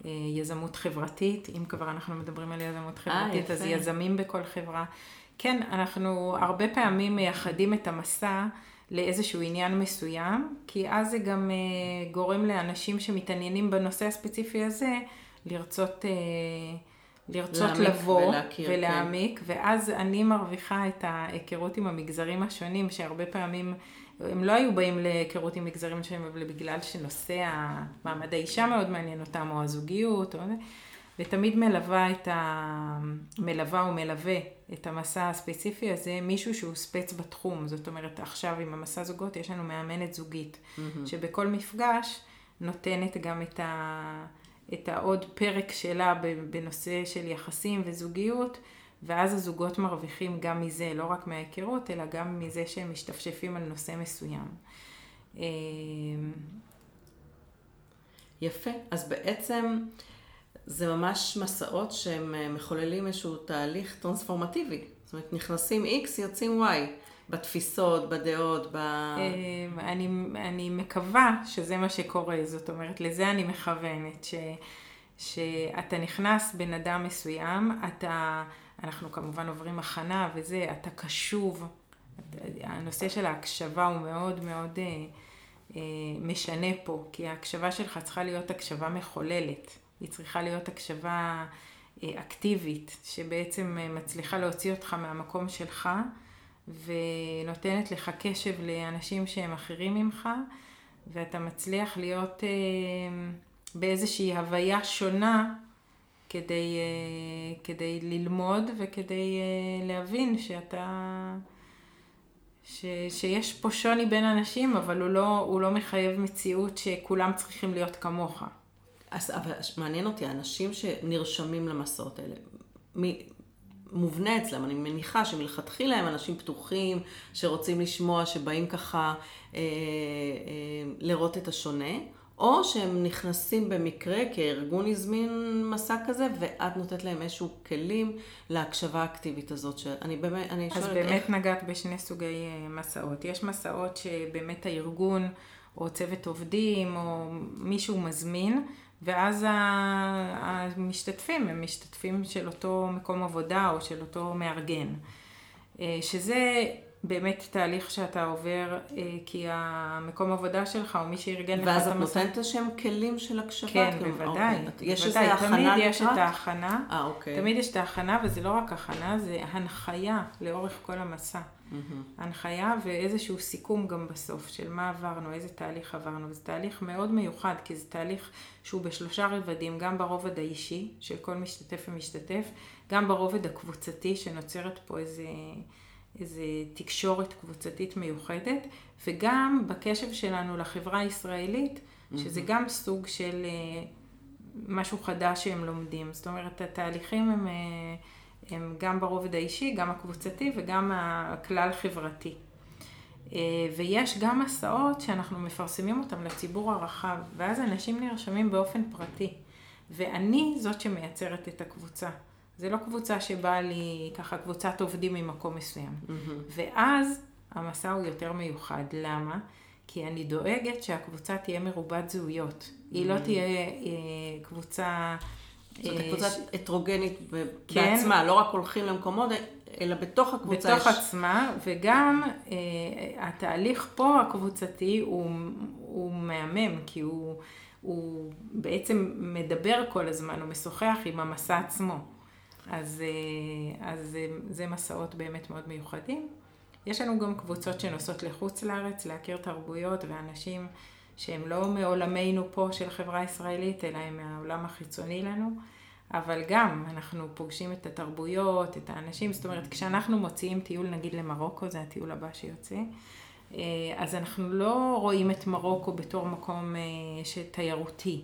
אה, יזמות חברתית, אם כבר אנחנו מדברים על יזמות חברתית, אז יפה. יזמים בכל חברה. כן, אנחנו הרבה פעמים מייחדים את המסע לאיזשהו עניין מסוים, כי אז זה גם uh, גורם לאנשים שמתעניינים בנושא הספציפי הזה לרצות, uh, לרצות לבוא ולהכיר, ולהעמיק, כן. ואז אני מרוויחה את ההיכרות עם המגזרים השונים, שהרבה פעמים הם לא היו באים להיכרות עם מגזרים שונים, אבל בגלל שנושא מעמד האישה מאוד מעניין אותם, או הזוגיות, או... ותמיד מלווה את ה... מלווה או מלווה את המסע הספציפי הזה מישהו שהוא ספץ בתחום. זאת אומרת, עכשיו עם המסע זוגות יש לנו מאמנת זוגית, mm-hmm. שבכל מפגש נותנת גם את, ה... את העוד פרק שלה בנושא של יחסים וזוגיות. ואז הזוגות מרוויחים גם מזה, לא רק מההיכרות, אלא גם מזה שהם משתפשפים על נושא מסוים. אמ, יפה. אז בעצם זה ממש מסעות שהם אה, מחוללים איזשהו תהליך טרנספורמטיבי. זאת אומרת, נכנסים X, יוצאים Y. בתפיסות, בדעות, ב... אמ, אני, אני מקווה שזה מה שקורה, זאת אומרת, לזה אני מכוונת, ש, שאתה נכנס בן אדם מסוים, אתה אנחנו כמובן עוברים הכנה וזה, אתה קשוב. הנושא של ההקשבה הוא מאוד מאוד אה, אה, משנה פה, כי ההקשבה שלך צריכה להיות הקשבה מחוללת. היא צריכה להיות הקשבה אה, אקטיבית, שבעצם אה, מצליחה להוציא אותך מהמקום שלך, ונותנת לך קשב לאנשים שהם אחרים ממך, ואתה מצליח להיות אה, באיזושהי הוויה שונה כדי, כדי ללמוד וכדי להבין שאתה... ש, שיש פה שוני בין אנשים, אבל הוא לא, הוא לא מחייב מציאות שכולם צריכים להיות כמוך. אז אבל מעניין אותי, האנשים שנרשמים למסעות האלה, מי, מובנה אצלם, אני מניחה שמלכתחילה הם אנשים פתוחים, שרוצים לשמוע, שבאים ככה אה, אה, לראות את השונה, או שהם נכנסים במקרה, כי הארגון הזמין מסע כזה, ואת נותנת להם איזשהו כלים להקשבה האקטיבית הזאת. שאני באמת, אני שואלת איך... אז באמת נגעת בשני סוגי אה, מסעות. יש מסעות שבאמת הארגון, או צוות עובדים, או מישהו מזמין, ואז המשתתפים הם משתתפים של אותו מקום עבודה, או של אותו מארגן. אה, שזה... באמת תהליך שאתה עובר, אה, כי המקום עבודה שלך, או מי שארגן לך את המסע... ואז את נותנת איזשהם כלים של הקשבה? כן, בוודאי. אוקיי. יש איזו הכנה לקראת? תמיד יש את ההכנה. אה, אוקיי. תמיד יש את ההכנה, וזה לא רק הכנה, זה הנחיה לאורך כל המסע. Mm-hmm. הנחיה ואיזשהו סיכום גם בסוף של מה עברנו, איזה תהליך עברנו. וזה תהליך מאוד מיוחד, כי זה תהליך שהוא בשלושה רבדים, גם ברובד האישי של כל משתתף ומשתתף, גם ברובד הקבוצתי, שנוצרת פה איזה... איזו תקשורת קבוצתית מיוחדת, וגם בקשב שלנו לחברה הישראלית, שזה גם סוג של אה, משהו חדש שהם לומדים. זאת אומרת, התהליכים הם, אה, הם גם ברובד האישי, גם הקבוצתי וגם הכלל חברתי. אה, ויש גם מסעות שאנחנו מפרסמים אותם לציבור הרחב, ואז אנשים נרשמים באופן פרטי. ואני זאת שמייצרת את הקבוצה. זה לא קבוצה שבאה לי ככה קבוצת עובדים ממקום מסוים. Mm-hmm. ואז המסע הוא יותר מיוחד. למה? כי אני דואגת שהקבוצה תהיה מרובת זהויות. Mm-hmm. היא לא. תהיה אה, קבוצה... זאת אה, קבוצה ש... הטרוגנית כן, בעצמה, לא רק הולכים למקומות, אלא בתוך הקבוצה. בתוך יש... עצמה, וגם אה, התהליך פה הקבוצתי הוא, הוא מהמם, כי הוא, הוא בעצם מדבר כל הזמן, הוא משוחח עם המסע עצמו. אז, אה, אז זה מסעות באמת מאוד מיוחדים. יש לנו גם קבוצות שנוסעות לחוץ לארץ, להכיר תרבויות ואנשים שהם לא מעולמנו פה של חברה ישראלית, אלא הם מהעולם החיצוני לנו. אבל גם אנחנו פוגשים את התרבויות, את האנשים, זאת אומרת, כשאנחנו מוציאים טיול נגיד למרוקו, זה הטיול הבא שיוצא, אה, אז אנחנו לא רואים את מרוקו בתור מקום אה, תיירותי.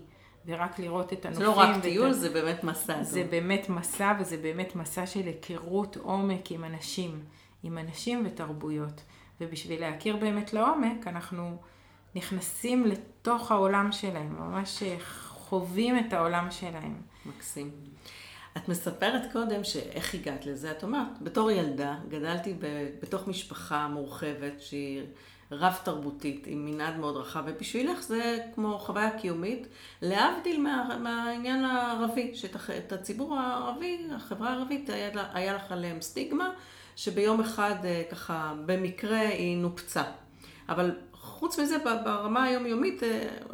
ורק לראות את הנופים. זה לא רק טיול, זה באמת מסע. זה טוב. באמת מסע, וזה באמת מסע של היכרות עומק עם אנשים, עם אנשים ותרבויות. ובשביל להכיר באמת לעומק, אנחנו נכנסים לתוך העולם שלהם, ממש חווים את העולם שלהם. מקסים. את מספרת קודם שאיך הגעת לזה, את אומרת, בתור ילדה גדלתי בתוך משפחה מורחבת שהיא רב תרבותית, עם מנעד מאוד רחב, ובשבילך זה כמו חוויה קיומית, להבדיל מה, מהעניין הערבי, שאת הציבור הערבי, החברה הערבית, היה, היה לך עליהם סטיגמה, שביום אחד אה, ככה במקרה היא נופצה. אבל חוץ מזה, ברמה היומיומית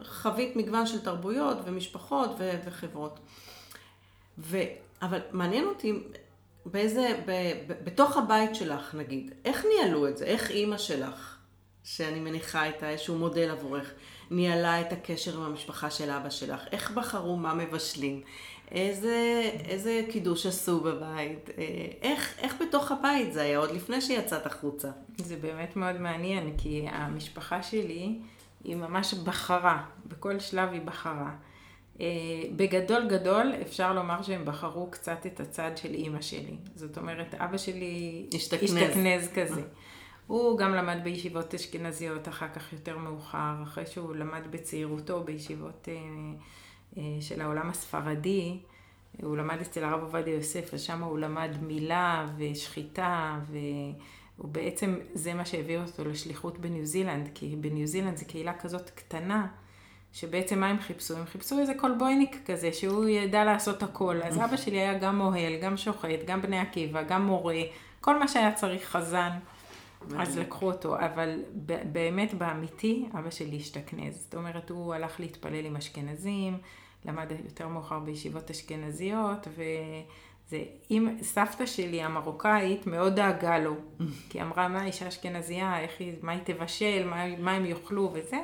חווית מגוון של תרבויות ומשפחות ו- וחברות. ו- אבל מעניין אותי באיזה, ב, ב, בתוך הבית שלך נגיד, איך ניהלו את זה? איך אימא שלך, שאני מניחה את איזשהו מודל עבורך, ניהלה את הקשר עם המשפחה של אבא שלך? איך בחרו מה מבשלים? איזה, איזה קידוש עשו בבית? אה, איך, איך בתוך הבית זה היה עוד לפני שיצאת החוצה? זה באמת מאוד מעניין, כי המשפחה שלי היא ממש בחרה, בכל שלב היא בחרה. אה, בגדול גדול אפשר לומר שהם בחרו קצת את הצד של אימא שלי. זאת אומרת, אבא שלי השתכנז, השתכנז כזה. הוא גם למד בישיבות אשכנזיות אחר כך יותר מאוחר, אחרי שהוא למד בצעירותו בישיבות אה, אה, של העולם הספרדי. הוא למד אצל הרב עובדיה יוסף, אז שם הוא למד מילה ושחיטה, והוא בעצם, זה מה שהביא אותו לשליחות בניו זילנד, כי בניו זילנד זו קהילה כזאת קטנה. שבעצם מה הם חיפשו? הם חיפשו איזה קולבויניק כזה, שהוא ידע לעשות הכל. אז אבא שלי היה גם מוהל, גם שוחט, גם בני עקיבא, גם מורה, כל מה שהיה צריך חזן. אז לקחו אותו, אבל באמת באמיתי, אבא שלי השתכנז. זאת אומרת, הוא הלך להתפלל עם אשכנזים, למד יותר מאוחר בישיבות אשכנזיות, וזה, אם סבתא שלי המרוקאית מאוד דאגה לו, כי אמרה, מה אישה אשכנזייה, איך היא, מה היא תבשל, מה, מה הם יאכלו וזה.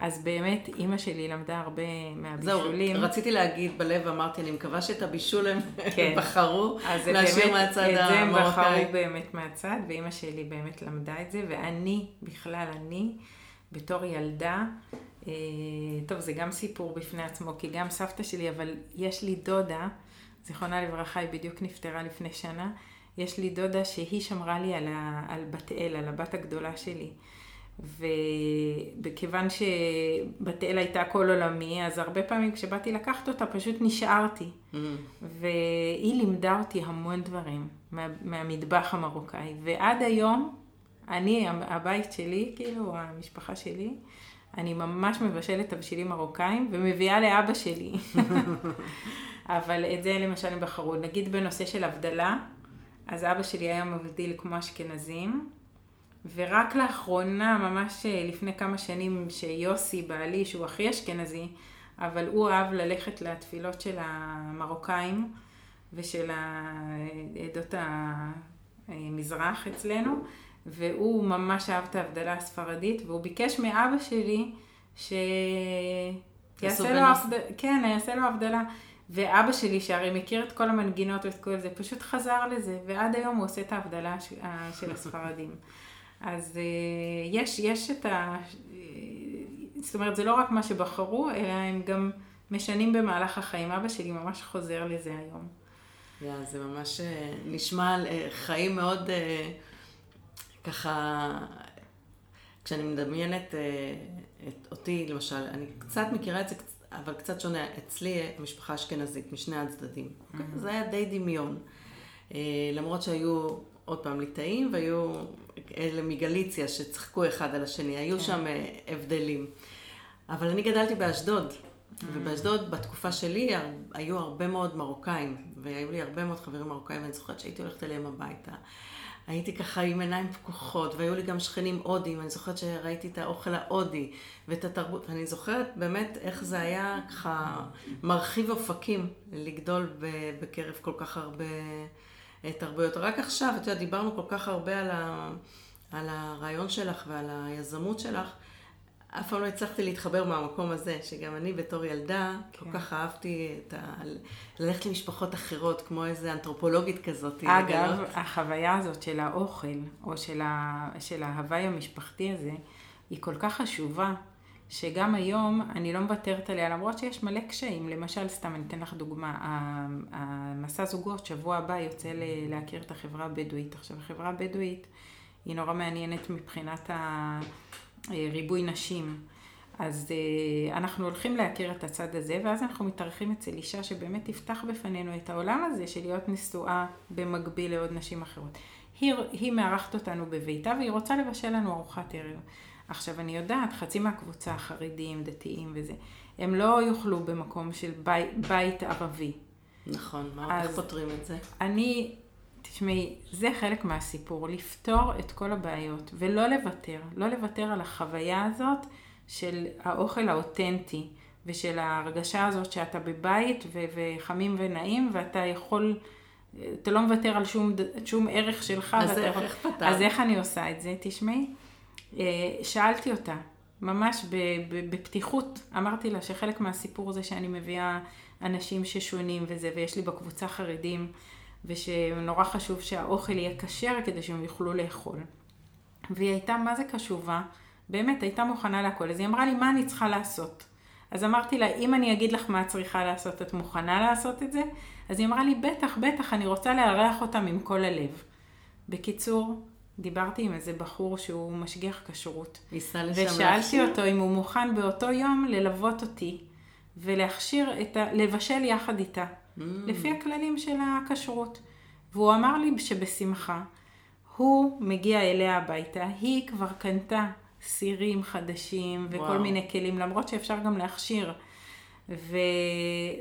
אז באמת, אימא שלי למדה הרבה מהבישולים. זהו, רציתי להגיד בלב, אמרתי, אני מקווה שאת הבישול הם כן. בחרו, להשאיר מהצד המרוקאי. את זה הם בחרו באמת מהצד, ואימא שלי באמת למדה את זה, ואני, בכלל, אני, בתור ילדה, אה, טוב, זה גם סיפור בפני עצמו, כי גם סבתא שלי, אבל יש לי דודה, זיכרונה לברכה, היא בדיוק נפטרה לפני שנה, יש לי דודה שהיא שמרה לי על, ה, על בת אל, על הבת הגדולה שלי. וכיוון שבת אל הייתה כל עולמי, אז הרבה פעמים כשבאתי לקחת אותה פשוט נשארתי. Mm-hmm. והיא לימדה אותי המון דברים מה, מהמטבח המרוקאי. ועד היום, אני, הבית שלי, כאילו, המשפחה שלי, אני ממש מבשלת תבשילים מרוקאים ומביאה לאבא שלי. אבל את זה למשל הם בחרו. נגיד בנושא של הבדלה, אז אבא שלי היה מבדיל כמו אשכנזים. ורק לאחרונה, ממש אה, לפני כמה שנים, שיוסי, בעלי, שהוא הכי אשכנזי, אבל הוא אהב ללכת לתפילות של המרוקאים ושל עדות המזרח אצלנו, והוא ממש אהב את ההבדלה הספרדית, והוא ביקש מאבא שלי שיעשה לו, הבד... כן, יעשה לו הבדלה. ואבא שלי, שהרי מכיר את כל המנגינות ואת כל זה, פשוט חזר לזה, ועד היום הוא עושה את ההבדלה של הספרדים. אז uh, יש, יש את ה... זאת אומרת, זה לא רק מה שבחרו, אלא הם גם משנים במהלך החיים. אבא שלי ממש חוזר לזה היום. Yeah, זה ממש uh, נשמע על חיים מאוד ככה, כשאני מדמיינת את אותי, למשל, אני קצת מכירה את זה, אבל קצת שונה. אצלי משפחה אשכנזית, משני הצדדים. Mm-hmm. זה היה די דמיון. למרות שהיו עוד פעם ליטאים, והיו אלה מגליציה שצחקו אחד על השני, היו כן. שם אה, הבדלים. אבל אני גדלתי באשדוד, mm. ובאשדוד בתקופה שלי היו הרבה מאוד מרוקאים, והיו לי הרבה מאוד חברים מרוקאים, ואני זוכרת שהייתי הולכת אליהם הביתה. הייתי ככה עם עיניים פקוחות, והיו לי גם שכנים הודים, אני זוכרת שראיתי את האוכל ההודי ואת התרבות, ואני זוכרת באמת איך זה היה ככה מרחיב אופקים לגדול בקרב כל כך הרבה תרבויות. רק עכשיו, את יודעת, דיברנו כל כך הרבה על, ה, על הרעיון שלך ועל היזמות שלך. אף פעם לא הצלחתי להתחבר מהמקום הזה, שגם אני בתור ילדה, כן. כל כך אהבתי את ה... ללכת למשפחות אחרות, כמו איזה אנתרופולוגית כזאת. אגב, לגלות. החוויה הזאת של האוכל, או של, ה... של ההוואי המשפחתי הזה, היא כל כך חשובה, שגם היום אני לא מוותרת עליה, למרות שיש מלא קשיים. למשל, סתם אני אתן לך דוגמה, המסע זוגות, שבוע הבא יוצא להכיר את החברה הבדואית. עכשיו, החברה הבדואית היא נורא מעניינת מבחינת הריבוי נשים. אז אה, אנחנו הולכים להכיר את הצד הזה, ואז אנחנו מתארחים אצל אישה שבאמת תפתח בפנינו את העולם הזה של להיות נשואה במקביל לעוד נשים אחרות. היא, היא מארחת אותנו בביתה והיא רוצה לבשל לנו ארוחת ערב. עכשיו, אני יודעת, חצי מהקבוצה, חרדים, דתיים וזה, הם לא יאכלו במקום של בית, בית ערבי. נכון, מה, איך פותרים את זה? אני, תשמעי, זה חלק מהסיפור, לפתור את כל הבעיות ולא לוותר, לא לוותר על החוויה הזאת של האוכל האותנטי ושל ההרגשה הזאת שאתה בבית ו- וחמים ונעים ואתה יכול, אתה לא מוותר על שום, שום ערך שלך. אז ואתה, איך פתרת? אז איך אני עושה את זה? תשמעי, שאלתי אותה, ממש בפתיחות, אמרתי לה שחלק מהסיפור זה שאני מביאה אנשים ששונים וזה, ויש לי בקבוצה חרדים, ושנורא חשוב שהאוכל יהיה כשר כדי שהם יוכלו לאכול. והיא הייתה מה זה קשובה, באמת הייתה מוכנה להכל. אז היא אמרה לי, מה אני צריכה לעשות? אז אמרתי לה, אם אני אגיד לך מה את צריכה לעשות, את מוכנה לעשות את זה? אז היא אמרה לי, בטח, בטח, אני רוצה לארח אותם עם כל הלב. בקיצור, דיברתי עם איזה בחור שהוא משגיח כשרות. ושאלתי אותו אם הוא מוכן באותו יום ללוות אותי ולהכשיר את ה... לבשל יחד איתה, mm. לפי הכללים של הכשרות. והוא אמר לי שבשמחה. הוא מגיע אליה הביתה, היא כבר קנתה סירים חדשים וכל וואו. מיני כלים, למרות שאפשר גם להכשיר. ו...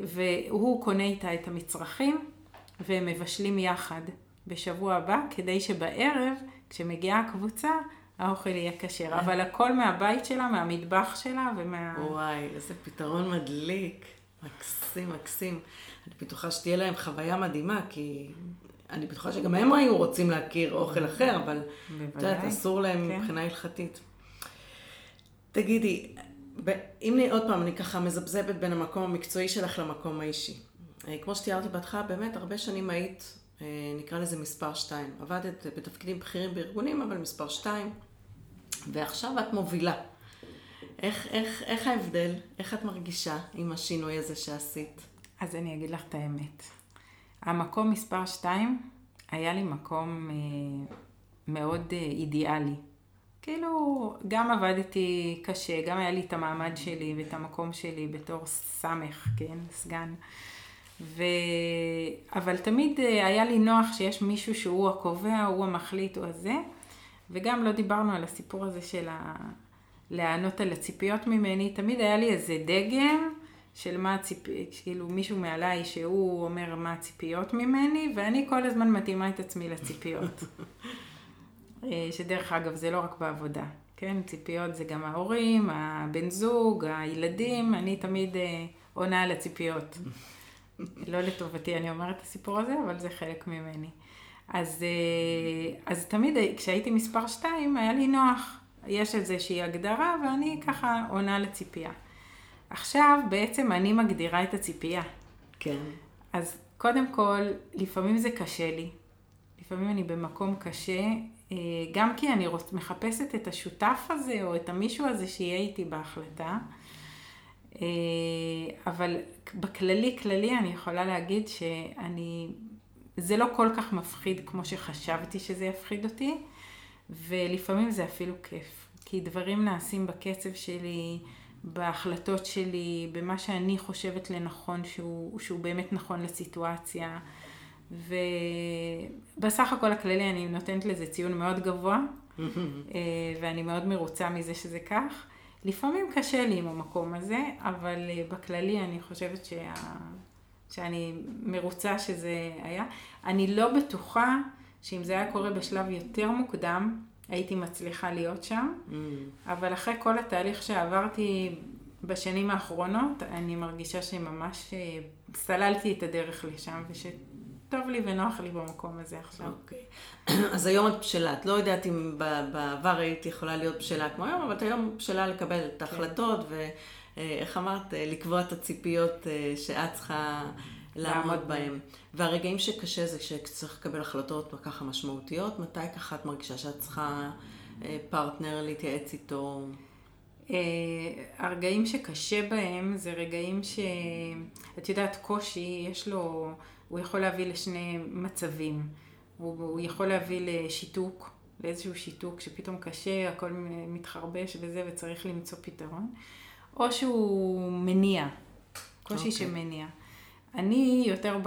והוא קונה איתה את המצרכים, והם מבשלים יחד בשבוע הבא, כדי שבערב, כשמגיעה הקבוצה, האוכל יהיה כשר. אה. אבל הכל מהבית שלה, מהמטבח שלה ומה... וואי, איזה פתרון מדליק. מקסים, מקסים. אני בטוחה שתהיה להם חוויה מדהימה, כי אני בטוחה שגם הם היו רוצים להכיר אוכל אחר, אבל את יודעת, אסור להם כן. מבחינה הלכתית. תגידי, אם עוד פעם, אני ככה מזבזבת בין המקום המקצועי שלך למקום האישי. אה, כמו שתיארתי בהתחלה, באמת הרבה שנים היית, נקרא לזה מספר שתיים. עבדת בתפקידים בכירים בארגונים, אבל מספר שתיים. ועכשיו את מובילה. איך, איך, איך ההבדל? איך את מרגישה עם השינוי הזה שעשית? אז אני אגיד לך את האמת. המקום מספר שתיים היה לי מקום אה, מאוד אה, אידיאלי. כאילו, גם עבדתי קשה, גם היה לי את המעמד שלי ואת המקום שלי בתור סמך, כן, סגן. ו... אבל תמיד אה, היה לי נוח שיש מישהו שהוא הקובע, הוא המחליט, הוא הזה. וגם לא דיברנו על הסיפור הזה של ה... לענות על הציפיות ממני. תמיד היה לי איזה דגם של מה הציפיות, כאילו מישהו מעליי שהוא אומר מה הציפיות ממני, ואני כל הזמן מתאימה את עצמי לציפיות. אה, שדרך אגב, זה לא רק בעבודה, כן? ציפיות זה גם ההורים, הבן זוג, הילדים, אני תמיד אה, עונה על הציפיות. לא לטובתי אני אומרת את הסיפור הזה, אבל זה חלק ממני. אז, אה, אז תמיד כשהייתי מספר 2 היה לי נוח, יש איזושהי הגדרה ואני ככה עונה לציפייה. עכשיו בעצם אני מגדירה את הציפייה. כן. אז קודם כל, לפעמים זה קשה לי. לפעמים אני במקום קשה, אה, גם כי אני רוצ... מחפשת את השותף הזה או את המישהו הזה שיהיה איתי בהחלטה. אה, אבל בכללי, כללי אני יכולה להגיד שאני זה לא כל כך מפחיד כמו שחשבתי שזה יפחיד אותי, ולפעמים זה אפילו כיף. כי דברים נעשים בקצב שלי, בהחלטות שלי, במה שאני חושבת לנכון שהוא, שהוא באמת נכון לסיטואציה. ובסך הכל הכללי אני נותנת לזה ציון מאוד גבוה, אה, ואני מאוד מרוצה מזה שזה כך. לפעמים קשה לי עם המקום הזה, אבל אה, בכללי אני חושבת שה... שאני מרוצה שזה היה. אני לא בטוחה שאם זה היה קורה בשלב יותר מוקדם, הייתי מצליחה להיות שם, mm. אבל אחרי כל התהליך שעברתי בשנים האחרונות, אני מרגישה שממש אה, סללתי את הדרך לשם, ושטוב לי ונוח לי במקום הזה עכשיו. אוקיי. אז היום את בשלה. את לא יודעת אם בעבר היית יכולה להיות בשלה כמו היום, אבל את היום בשלה לקבל את כן. ההחלטות. ואיך אמרת, אה, לקבוע את הציפיות אה, שאת צריכה... לעמוד בהם. והרגעים שקשה זה כשצריך לקבל החלטות ככה משמעותיות, מתי ככה את מרגישה שאת צריכה אה, פרטנר להתייעץ איתו? הרגעים שקשה בהם זה רגעים שאת יודעת, קושי, יש לו, הוא יכול להביא לשני מצבים. הוא, הוא יכול להביא לשיתוק, לאיזשהו שיתוק שפתאום קשה, הכל מתחרבש וזה, וצריך למצוא פתרון. או שהוא מניע, קושי okay. אוקיי. שמניע. אני יותר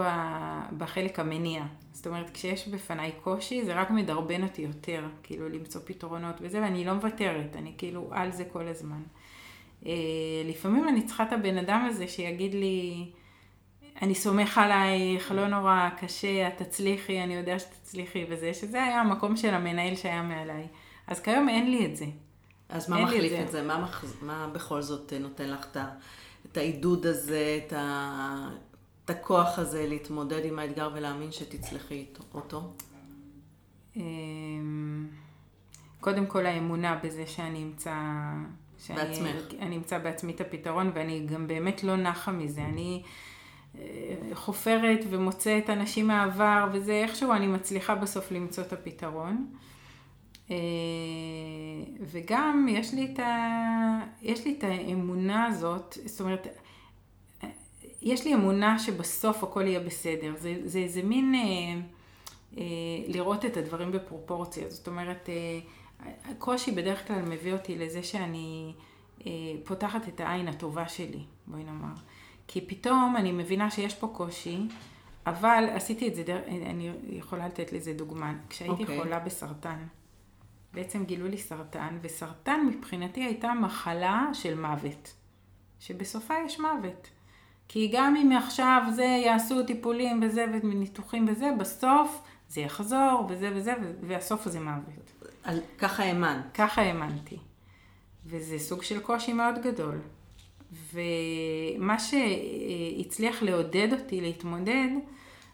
בחלק המניע. זאת אומרת, כשיש בפניי קושי, זה רק מדרבן אותי יותר, כאילו למצוא פתרונות וזה, ואני לא מוותרת, אני כאילו על זה כל הזמן. אה, לפעמים אני צריכה את הבן אדם הזה שיגיד לי, אני סומך עלייך, לא נורא, קשה, את תצליחי, אני יודע שתצליחי וזה, שזה היה המקום של המנהל שהיה מעליי. אז כיום אין לי את זה. אז מה מחליף את זה? מה, מח... מה בכל זאת נותן לך את העידוד הזה, את, ה... את הכוח הזה להתמודד עם האתגר ולהאמין שתצלחי אותו? אמ, קודם כל האמונה בזה שאני אמצא... שאני, בעצמך. אני אמצא בעצמי את הפתרון, ואני גם באמת לא נחה מזה. אני חופרת ומוצאת אנשים מהעבר, וזה איכשהו אני מצליחה בסוף למצוא את הפתרון. אה, וגם יש לי, את ה... יש לי את האמונה הזאת, זאת אומרת, יש לי אמונה שבסוף הכל יהיה בסדר. זה, זה איזה מין אה, אה, לראות את הדברים בפרופורציה. זאת אומרת, אה, הקושי בדרך כלל מביא אותי לזה שאני אה, פותחת את העין הטובה שלי, בואי נאמר. כי פתאום אני מבינה שיש פה קושי, אבל עשיתי את זה, אני יכולה לתת לזה דוגמה. כשהייתי okay. אוקיי. חולה בסרטן, בעצם גילו לי סרטן, וסרטן מבחינתי הייתה מחלה של מוות, שבסופה יש מוות. כי גם אם עכשיו זה יעשו טיפולים וזה וניתוחים וזה, בסוף זה יחזור וזה וזה, והסוף זה מוות. על, ככה האמנת. ככה האמנתי. וזה סוג של קושי מאוד גדול. ומה שהצליח לעודד אותי להתמודד,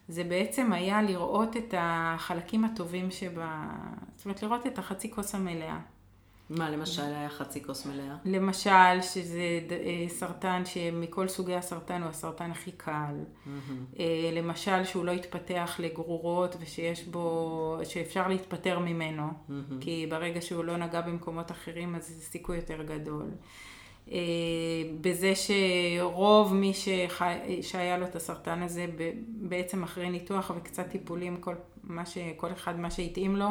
זה בעצם היה לראות את החלקים הטובים שבה, זאת אומרת לראות את החצי כוס המלאה. מה למשל היה חצי כוס מלאה? למשל שזה אה, סרטן שמכל סוגי הסרטן הוא הסרטן הכי קל. Mm-hmm. למשל שהוא לא התפתח לגרורות ושיש בו, שאפשר להתפטר ממנו, mm-hmm. כי ברגע שהוא לא נגע במקומות אחרים אז זה סיכוי יותר גדול. אה, בזה שרוב מי שחי, שהיה לו את הסרטן הזה בעצם אחרי ניתוח וקצת טיפולים, כל, מה ש, כל אחד מה שהתאים לו,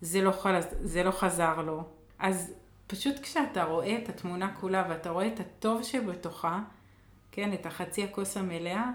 זה לא, חז, זה לא חזר לו. אז פשוט כשאתה רואה את התמונה כולה ואתה רואה את הטוב שבתוכה, כן, את החצי הכוס המלאה,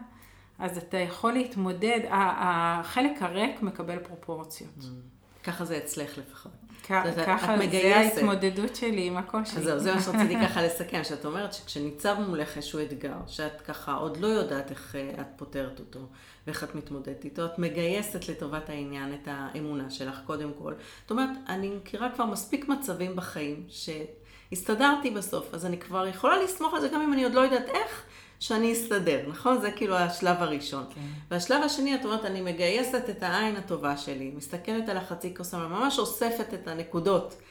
אז אתה יכול להתמודד, החלק הריק מקבל פרופורציות. Mm. ככה זה אצלך לפחות. ככה זה ההתמודדות שלי עם הקושי. אז זהו, זה מה שרציתי ככה לסכם, שאת אומרת שכשניצב מולך איזשהו אתגר, שאת ככה עוד לא יודעת איך אה, את פותרת אותו, ואיך את מתמודדת איתו, את מגייסת לטובת העניין את האמונה שלך קודם כל. זאת אומרת, אני מכירה כבר מספיק מצבים בחיים, שהסתדרתי בסוף, אז אני כבר יכולה לסמוך על זה גם אם אני עוד לא יודעת איך. שאני אסתדר, נכון? זה כאילו השלב הראשון. כן. והשלב השני, את אומרת, אני מגייסת את העין הטובה שלי, מסתכלת על החצי כוס, ממש אוספת את הנקודות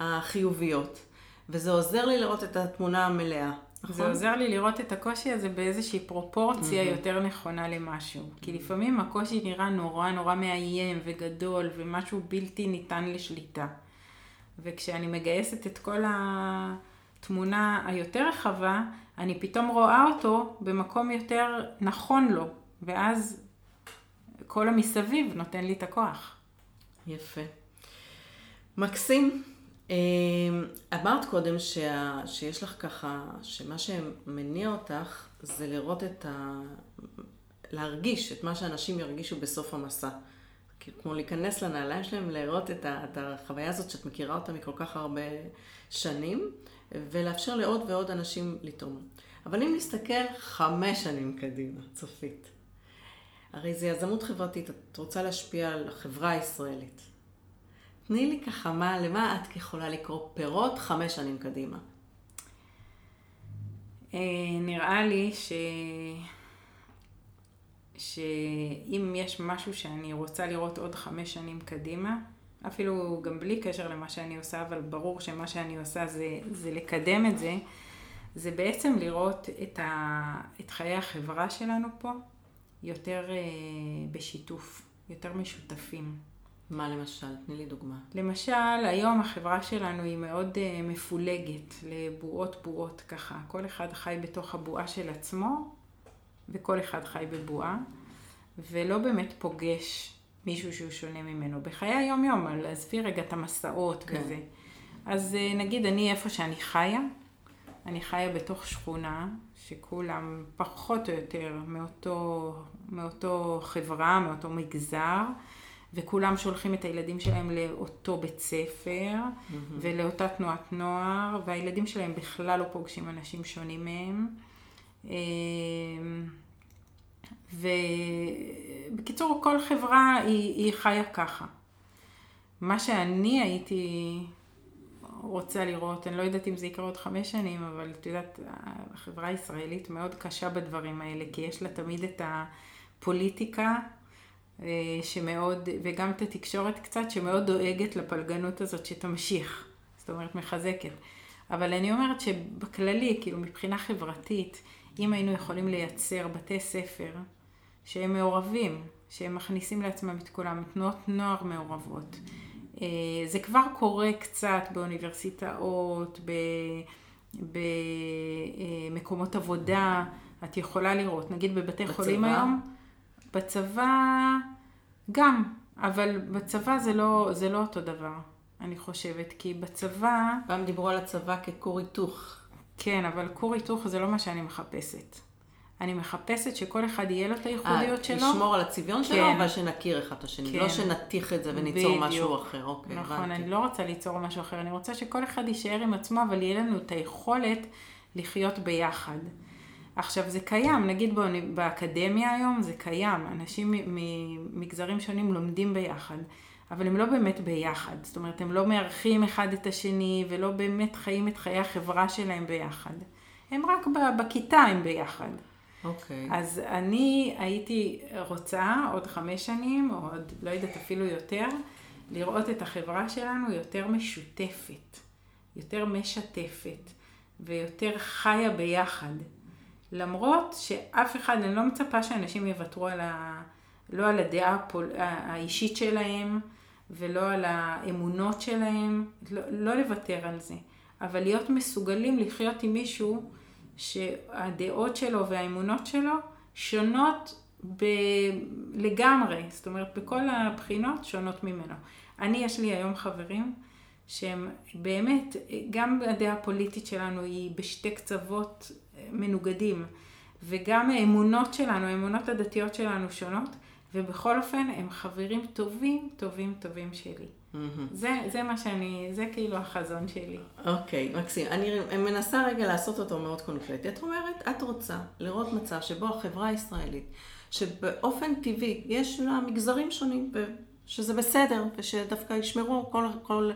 החיוביות, וזה עוזר לי לראות את התמונה המלאה. נכון? זה עוזר לי לראות את הקושי הזה באיזושהי פרופורציה mm-hmm. יותר נכונה למשהו. Mm-hmm. כי לפעמים הקושי נראה נורא נורא מאיים וגדול ומשהו בלתי ניתן לשליטה. וכשאני מגייסת את כל התמונה היותר רחבה, אני פתאום רואה אותו במקום יותר נכון לו, ואז כל המסביב נותן לי את הכוח. יפה. מקסים. אמ, אמרת קודם שה, שיש לך ככה, שמה שמניע אותך זה לראות את ה... להרגיש את מה שאנשים ירגישו בסוף המסע. כמו להיכנס לנעליים שלהם, לראות את, ה, את החוויה הזאת שאת מכירה אותה מכל כך הרבה שנים, ולאפשר לעוד ועוד אנשים לתרום. אבל אם נסתכל חמש שנים קדימה, צופית, הרי זה יזמות חברתית, את רוצה להשפיע על החברה הישראלית. תני לי ככה, מה, למה את יכולה לקרוא פירות חמש שנים קדימה? אה, נראה לי ש... שאם יש משהו שאני רוצה לראות עוד חמש שנים קדימה, אפילו גם בלי קשר למה שאני עושה, אבל ברור שמה שאני עושה זה, זה לקדם את זה, זה בעצם לראות את, ה, את חיי החברה שלנו פה יותר אה, בשיתוף, יותר משותפים. מה למשל? תני לי דוגמה. למשל, היום החברה שלנו היא מאוד uh, מפולגת לבועות בועות ככה. כל אחד חי בתוך הבועה של עצמו, וכל אחד חי בבועה, ולא באמת פוגש מישהו שהוא שונה ממנו. בחיי היום-יום, עזבי רגע את המסעות כן. וזה. אז uh, נגיד אני איפה שאני חיה, אני חיה בתוך שכונה שכולם פחות או יותר מאותו, מאותו חברה, מאותו מגזר. וכולם שולחים את הילדים שלהם לאותו בית ספר mm-hmm. ולאותה תנועת נוער, והילדים שלהם בכלל לא פוגשים אנשים שונים מהם. ובקיצור, כל חברה היא, היא חיה ככה. מה שאני הייתי רוצה לראות, אני לא יודעת אם זה יקרה עוד חמש שנים, אבל את יודעת, החברה הישראלית מאוד קשה בדברים האלה, כי יש לה תמיד את הפוליטיקה אה, שמאוד, וגם את התקשורת קצת, שמאוד דואגת לפלגנות הזאת שתמשיך, זאת אומרת מחזקת. אבל אני אומרת שבכללי, כאילו מבחינה חברתית, אם היינו יכולים לייצר בתי ספר שהם מעורבים, שהם מכניסים לעצמם את כולם, תנועות נוער מעורבות, אה, זה כבר קורה קצת באוניברסיטאות, במקומות עבודה, את יכולה לראות, נגיד בבתי בצבא? חולים היום, בצבא גם, אבל בצבא זה לא, זה לא אותו דבר, אני חושבת, כי בצבא... פעם דיברו על הצבא ככור היתוך. כן, אבל כור היתוך זה לא מה שאני מחפשת. אני מחפשת שכל אחד יהיה לו את הייחודיות 아, שלו. לשמור על הצביון כן. שלו, אבל שנכיר אחד את השני. לא כן. לא שנתיך את זה וניצור בדיוק. משהו אחר. אוקיי, נכון, הבנתי. אני לא רוצה ליצור משהו אחר. אני רוצה שכל אחד יישאר עם עצמו, אבל יהיה לנו את היכולת לחיות ביחד. עכשיו, זה קיים, נגיד באקדמיה היום, זה קיים. אנשים ממגזרים שונים לומדים ביחד. אבל הם לא באמת ביחד. זאת אומרת, הם לא מארחים אחד את השני, ולא באמת חיים את חיי החברה שלהם ביחד. הם רק בכיתה הם ביחד. אוקיי. Okay. אז אני הייתי רוצה עוד חמש שנים, או עוד, לא יודעת, אפילו יותר, לראות את החברה שלנו יותר משותפת, יותר משתפת, ויותר חיה ביחד. למרות שאף אחד, אני לא מצפה שאנשים יוותרו על ה... לא על הדעה הפול... האישית שלהם, ולא על האמונות שלהם, לא, לא לוותר על זה. אבל להיות מסוגלים לחיות עם מישהו שהדעות שלו והאמונות שלו שונות ב... לגמרי, זאת אומרת בכל הבחינות שונות ממנו. אני, יש לי היום חברים שהם באמת, גם הדעה הפוליטית שלנו היא בשתי קצוות מנוגדים, וגם האמונות שלנו, האמונות הדתיות שלנו שונות, ובכל אופן הם חברים טובים, טובים, טובים שלי. Mm-hmm. זה, זה מה שאני, זה כאילו החזון שלי. אוקיי, okay, מקסים. אני מנסה רגע לעשות אותו מאוד קונקרטי. את אומרת, את רוצה לראות מצב שבו החברה הישראלית, שבאופן טבעי יש לה מגזרים שונים, שזה בסדר, ושדווקא ישמרו כל, כל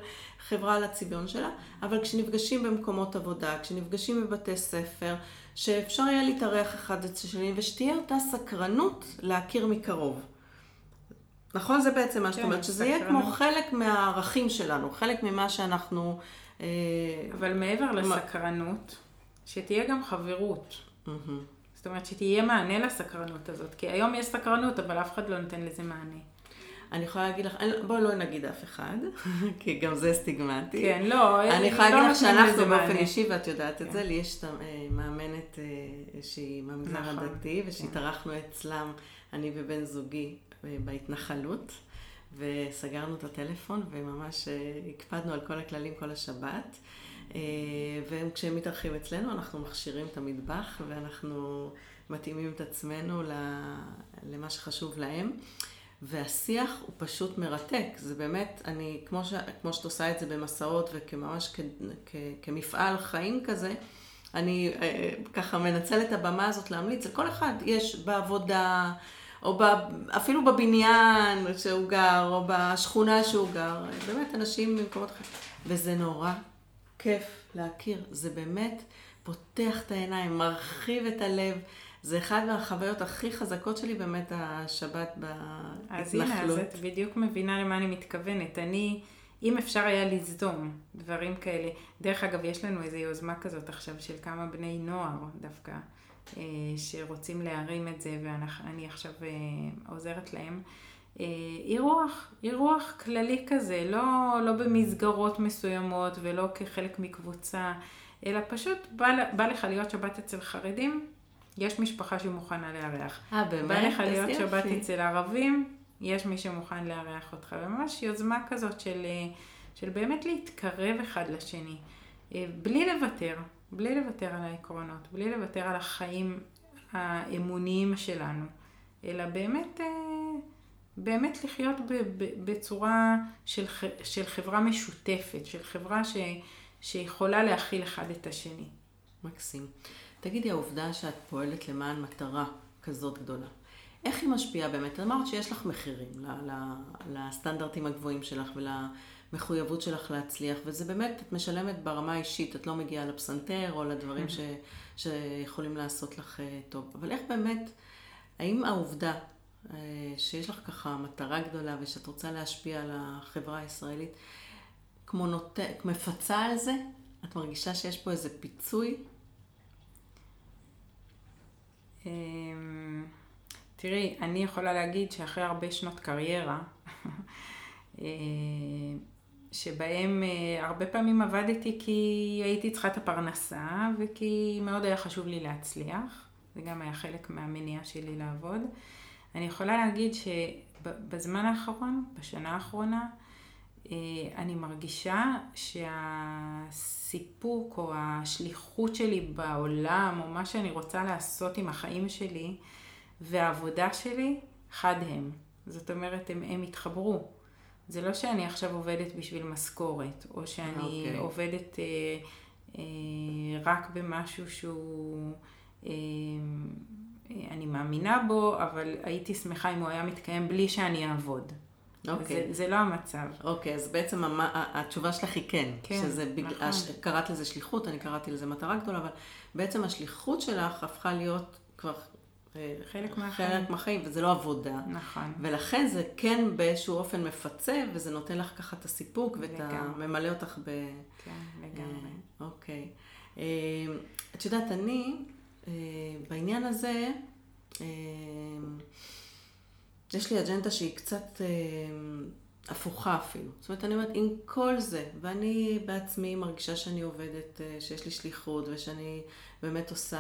חברה על הצביון שלה, אבל כשנפגשים במקומות עבודה, כשנפגשים בבתי ספר, שאפשר יהיה להתארח אחד אצל שני, ושתהיה אותה סקרנות להכיר מקרוב. נכון? זה בעצם מה שאת כן, אומרת, שזה יהיה כמו חלק מהערכים שלנו, חלק ממה שאנחנו... אה, אבל מעבר לסקרנות, שתהיה גם חברות. זאת אומרת, שתהיה מענה לסקרנות הזאת. כי היום יש סקרנות, אבל אף אחד לא נותן לזה מענה. אני יכולה להגיד לך, בואי לא נגיד אף אחד, כי גם זה סטיגמטי. כן, לא, אני יכולה להגיד לא לך שאנחנו באופן אישי, ואת יודעת את זה, לי יש אה, מאמנת אה, שהיא מהמגזר נכון, הדתי, כן. ושהתארחנו אצלם, אני ובן זוגי, אה, בהתנחלות. וסגרנו את הטלפון וממש הקפדנו על כל הכללים כל השבת. וכשהם מתארחים אצלנו אנחנו מכשירים את המטבח ואנחנו מתאימים את עצמנו למה שחשוב להם. והשיח הוא פשוט מרתק. זה באמת, אני, כמו, ש, כמו שאת עושה את זה במסעות וכממש כ, כ, כמפעל חיים כזה, אני אה, ככה מנצלת את הבמה הזאת להמליץ לכל אחד. יש בעבודה, או ב, אפילו בבניין שהוא גר, או בשכונה שהוא גר, באמת אנשים ממקומות אחרים. וזה נורא כיף להכיר. זה באמת פותח את העיניים, מרחיב את הלב. זה אחד מהחוויות הכי חזקות שלי באמת השבת בהתנחלות. אז הנה, אז את בדיוק מבינה למה אני מתכוונת. אני, אם אפשר היה לזדום דברים כאלה, דרך אגב, יש לנו איזו יוזמה כזאת עכשיו של כמה בני נוער דווקא, אה, שרוצים להרים את זה, ואני עכשיו אה, עוזרת להם. אה, אירוח, אירוח כללי כזה, לא, לא במסגרות מסוימות ולא כחלק מקבוצה, אלא פשוט בא, בא לך להיות שבת אצל חרדים, יש משפחה שמוכנה לארח. אה, באמת? בא לך להיות שבת אצל ערבים, יש מי שמוכן לארח אותך. וממש יוזמה כזאת של, אה, של באמת להתקרב אחד לשני. אה, בלי לוותר, בלי לוותר על העקרונות, בלי לוותר על החיים האמוניים שלנו, אלא באמת, אה, באמת לחיות בצורה של, של חברה משותפת, של חברה ש, שיכולה להכיל אחד את השני. מקסים. תגידי, העובדה שאת פועלת למען מטרה כזאת גדולה, איך היא משפיעה באמת? אמרת שיש לך מחירים לסטנדרטים הגבוהים שלך ולמחויבות שלך להצליח, וזה באמת, את משלמת ברמה האישית, את לא מגיעה לפסנתר או לדברים ש, שיכולים לעשות לך אה, טוב. אבל איך באמת, האם העובדה אה, שיש לך ככה מטרה גדולה ושאת רוצה להשפיע על החברה הישראלית, כמו נות... מפצה על זה? את מרגישה שיש פה איזה פיצוי? אמ, תראי, אני יכולה להגיד שאחרי הרבה שנות קריירה, אה, שבהם אה, הרבה פעמים עבדתי כי הייתי צריכה את הפרנסה וכי מאוד היה חשוב לי להצליח, זה גם היה חלק מהמניעה שלי לעבוד. אני יכולה להגיד שבזמן האחרון, בשנה האחרונה, אני מרגישה שהסיפוק או השליחות שלי בעולם, או מה שאני רוצה לעשות עם החיים שלי והעבודה שלי, חד הם. זאת אומרת, הם, הם התחברו. זה לא שאני עכשיו עובדת בשביל משכורת, או שאני okay. אוקיי. עובדת אה, אה, רק במשהו שהוא... אה, אני מאמינה בו, אבל הייתי שמחה אם הוא היה מתקיים בלי שאני אעבוד. אוקיי. זה, זה לא המצב. אוקיי, אז בעצם המ... התשובה שלך היא כן. כן, שזה בג... נכון. הש... קראת לזה שליחות, אני קראתי לזה מטרה גדולה, אבל בעצם השליחות שלך הפכה להיות כבר אה, חלק מהחיים. חלק מהחיים, וזה לא עבודה. נכון. ולכן זה כן באיזשהו אופן מפצה, וזה נותן לך ככה את הסיפוק, ואת ה... לגמרי. ממלא אותך ב... כן, לגמרי. אה, אוקיי. אה, את יודעת, אני, אה, בעניין הזה, אה, יש לי אג'נדה שהיא קצת אה, הפוכה אפילו. זאת אומרת, אני אומרת, עם כל זה, ואני בעצמי מרגישה שאני עובדת, אה, שיש לי שליחות, ושאני באמת עושה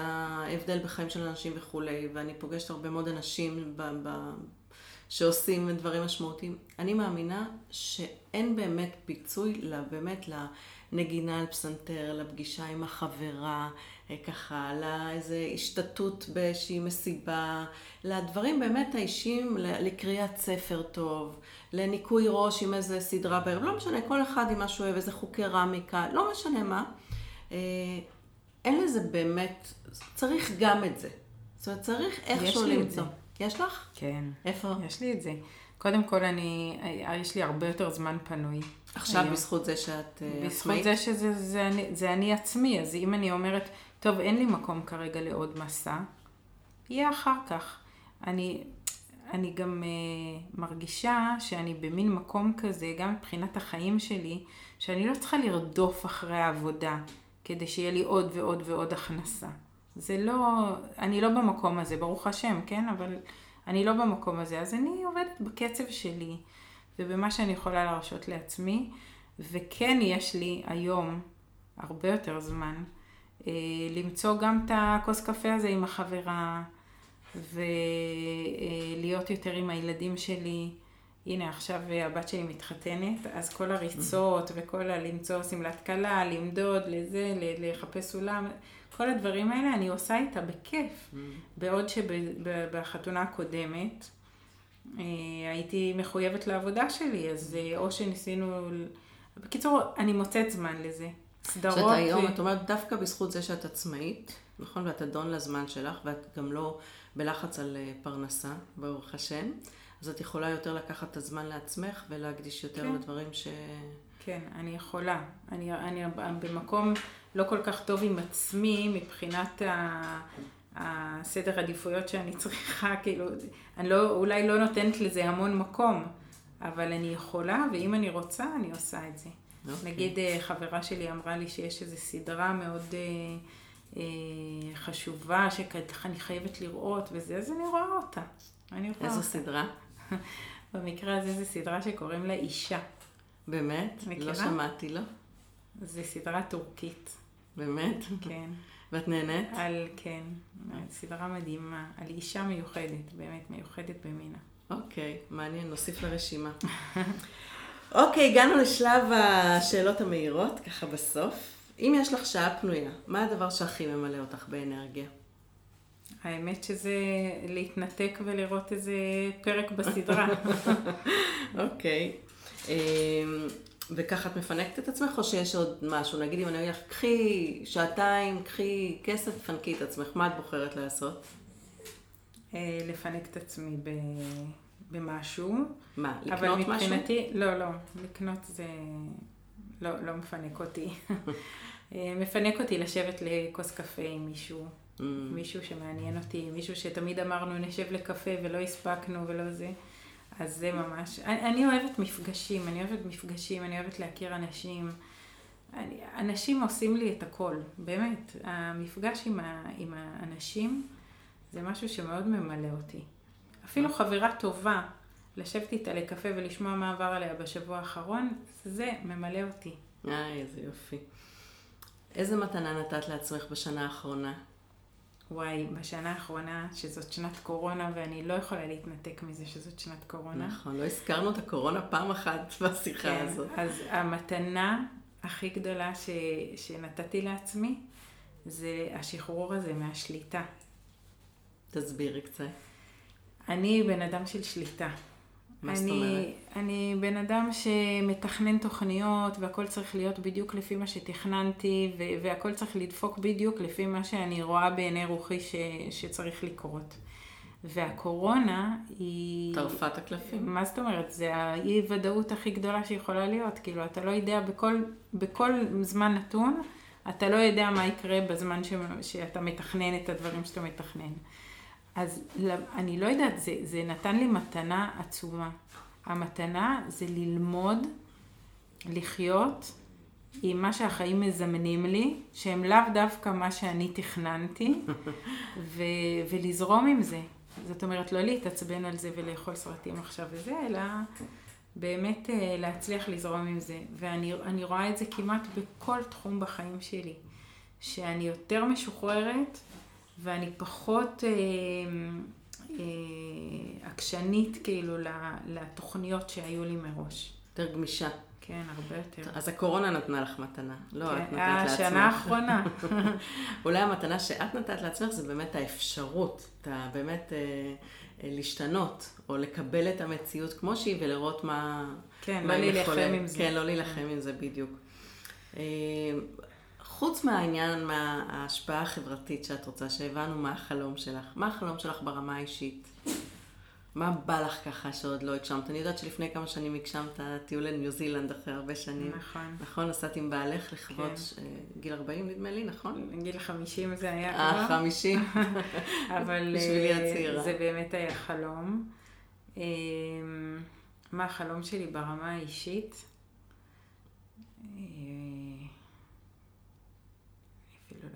הבדל בחיים של אנשים וכולי, ואני פוגשת הרבה מאוד אנשים ב- ב- שעושים דברים משמעותיים. אני מאמינה שאין באמת פיצוי, לה- באמת לנגינה על פסנתר, לפגישה עם החברה, ככה, לאיזה השתתות באיזושהי מסיבה, לדברים באמת האישיים, לקריאת ספר טוב, לניקוי ראש עם איזה סדרה בערב, לא משנה, כל אחד עם מה שהוא אוהב, איזה חוקי רמיקה, לא משנה מה. אה, אין לזה באמת, צריך גם את זה. זאת אומרת, צריך איכשהו למצוא. יש לך? כן. איפה? יש לי את זה. קודם כל, אני, יש לי הרבה יותר זמן פנוי. עכשיו היום. בזכות זה שאת אה, בזכות עצמאית? זה שזה זה אני, זה אני עצמי, אז אם אני אומרת, טוב, אין לי מקום כרגע לעוד מסע, יהיה אחר כך. אני, אני גם uh, מרגישה שאני במין מקום כזה, גם מבחינת החיים שלי, שאני לא צריכה לרדוף אחרי העבודה כדי שיהיה לי עוד ועוד ועוד הכנסה. זה לא, אני לא במקום הזה, ברוך השם, כן? אבל אני לא במקום הזה, אז אני עובדת בקצב שלי ובמה שאני יכולה להרשות לעצמי, וכן יש לי היום הרבה יותר זמן למצוא גם את הכוס קפה הזה עם החברה, ולהיות יותר עם הילדים שלי. הנה, עכשיו הבת שלי מתחתנת, אז כל הריצות וכל הלמצוא שמלת כלה, למדוד, לזה, לחפש סולם, כל הדברים האלה אני עושה איתה בכיף. בעוד שבחתונה הקודמת אה, הייתי מחויבת לעבודה שלי, אז אה, או שניסינו... בקיצור, אני מוצאת זמן לזה. סדרות... שאת היום, ו- את אומרת, דווקא בזכות זה שאת עצמאית, נכון? ואת אדון לזמן שלך, ואת גם לא בלחץ על אה, פרנסה, ברוך השם, אז את יכולה יותר לקחת את הזמן לעצמך ולהקדיש יותר כן. לדברים ש... כן, אני יכולה. אני, אני במקום לא כל כך טוב עם עצמי מבחינת ה- הסדר עדיפויות שאני צריכה, כאילו, אני לא, אולי לא נותנת לזה המון מקום, אבל אני יכולה, ואם אני רוצה, אני עושה את זה. אוקיי. נגיד, אה, חברה שלי אמרה לי שיש איזו סדרה מאוד אה, אה, חשובה, שככה אני חייבת לראות וזה, אז אני רואה אותה. אני רואה איזו אותה. סדרה? במקרה הזה זו סדרה שקוראים לה אישה. באמת? מכירה? לא שמעתי, לא? זו סדרה טורקית, באמת? כן. ואת נהנית? על, כן, סדרה מדהימה, על אישה מיוחדת, באמת מיוחדת במינה. אוקיי, מעניין, נוסיף לרשימה. אוקיי, הגענו לשלב השאלות המהירות, ככה בסוף. אם יש לך שעה פנויה, מה הדבר שהכי ממלא אותך באנרגיה? האמת שזה להתנתק ולראות איזה פרק בסדרה. אוקיי. אמ, וככה את מפנקת את עצמך, או שיש עוד משהו? נגיד אם אני אומר לך, קחי שעתיים, קחי כסף, תפנקי את עצמך, מה את בוחרת לעשות? אה, לפנק את עצמי ב... במשהו. מה, אבל לקנות משהו? מבחינתי, לא, לא, לקנות זה לא, לא מפנק אותי. אה, מפנק אותי לשבת לכוס קפה עם מישהו, Mm, מישהו שמעניין אותי, מישהו שתמיד אמרנו נשב לקפה ולא הספקנו ולא זה. אז זה ממש, אני, אני אוהבת מפגשים, אני אוהבת מפגשים, אני אוהבת להכיר אנשים. אני, אנשים עושים לי את הכל, באמת. המפגש עם, ה, עם האנשים זה משהו שמאוד ממלא אותי. אפילו חברה טובה, לשבת איתה לקפה ולשמוע מה עבר עליה בשבוע האחרון, זה ממלא אותי. איי, איזה יופי. איזה מתנה נתת לעצמך בשנה האחרונה? וואי, בשנה האחרונה, שזאת שנת קורונה, ואני לא יכולה להתנתק מזה שזאת שנת קורונה. נכון, לא הזכרנו את הקורונה פעם אחת בשיחה כן, הזאת. אז המתנה הכי גדולה ש, שנתתי לעצמי, זה השחרור הזה מהשליטה. תסבירי קצת. אני בן אדם של שליטה. מה זאת אומרת? אני בן אדם שמתכנן תוכניות והכל צריך להיות בדיוק לפי מה שתכננתי והכל צריך לדפוק בדיוק לפי מה שאני רואה בעיני רוחי ש- שצריך לקרות. והקורונה היא... טרפה את הקלפים. מה זאת אומרת? זה האי ודאות הכי גדולה שיכולה להיות. כאילו, אתה לא יודע בכל, בכל זמן נתון, אתה לא יודע מה יקרה בזמן ש, שאתה מתכנן את הדברים שאתה מתכנן. אז אני לא יודעת, זה, זה נתן לי מתנה עצומה. המתנה זה ללמוד לחיות עם מה שהחיים מזמנים לי, שהם לאו דווקא מה שאני תכננתי, ו- ולזרום עם זה. זאת אומרת, לא להתעצבן על זה ולאכול סרטים עכשיו וזה, אלא באמת אה, להצליח לזרום עם זה. ואני אני רואה את זה כמעט בכל תחום בחיים שלי. שאני יותר משוחררת ואני פחות אה, אה, עקשנית כאילו לתוכניות שהיו לי מראש. יותר גמישה. כן, הרבה יותר. אז הקורונה נתנה לך מתנה. לא, את כן, נתת לעצמך. השנה האחרונה. אולי המתנה שאת נתת לעצמך זה באמת האפשרות, את באמת אה, אה, להשתנות, או לקבל את המציאות כמו שהיא ולראות מה... כן, מה לא להילחם. עם זה. כן, לא להילחם עם זה בדיוק. אה, חוץ מהעניין, מההשפעה החברתית שאת רוצה, שהבנו מה החלום שלך, מה החלום שלך ברמה האישית? מה בא לך ככה שעוד לא הגשמת? אני יודעת שלפני כמה שנים הגשמת טיול לניו זילנד אחרי הרבה שנים. נכון. נכון, נסעת עם בעלך לכבוד כן. אה, גיל 40 נדמה לי, נכון? גיל 50 זה היה אה, כבר, 50. אבל בשבילי אה, הצעירה. זה באמת היה חלום. אה, מה החלום שלי ברמה האישית?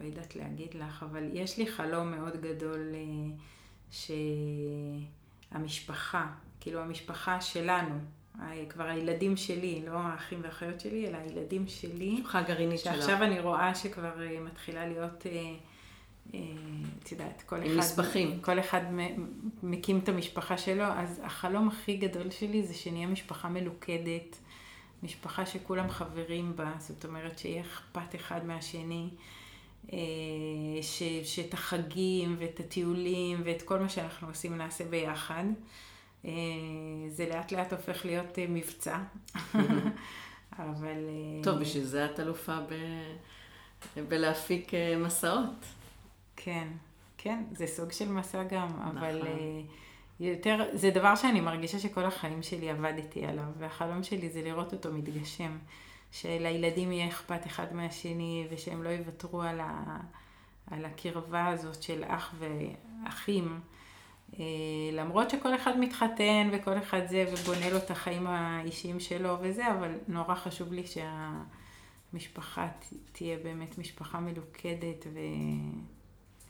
לא יודעת להגיד לך, אבל יש לי חלום מאוד גדול אה, שהמשפחה, כאילו המשפחה שלנו, אה, כבר הילדים שלי, לא האחים והאחיות שלי, אלא הילדים שלי, משפחה גרעינית שלך. שעכשיו אני רואה שכבר אה, מתחילה להיות, את יודעת, כל אחד, נספחים. כל אחד מקים את המשפחה שלו, אז החלום הכי גדול שלי זה שנהיה משפחה מלוכדת, משפחה שכולם חברים בה, זאת אומרת שיהיה אכפת אחד מהשני, ש, שאת החגים ואת הטיולים ואת כל מה שאנחנו עושים נעשה ביחד. אה, זה לאט לאט הופך להיות אה, מבצע, אבל... אה, טוב, בשביל זה את אלופה ב... בלהפיק אה, מסעות. כן, כן, זה סוג של מסע גם, אבל נכון. אה, יותר, זה דבר שאני מרגישה שכל החיים שלי עבדתי עליו, והחלום שלי זה לראות אותו מתגשם, שלילדים יהיה אכפת אחד מהשני, ושהם לא יוותרו על, ה, על הקרבה הזאת של אח ואחים. אה, למרות שכל אחד מתחתן וכל אחד זה ובונה לו את החיים האישיים שלו וזה, אבל נורא חשוב לי שהמשפחה תהיה באמת משפחה מלוכדת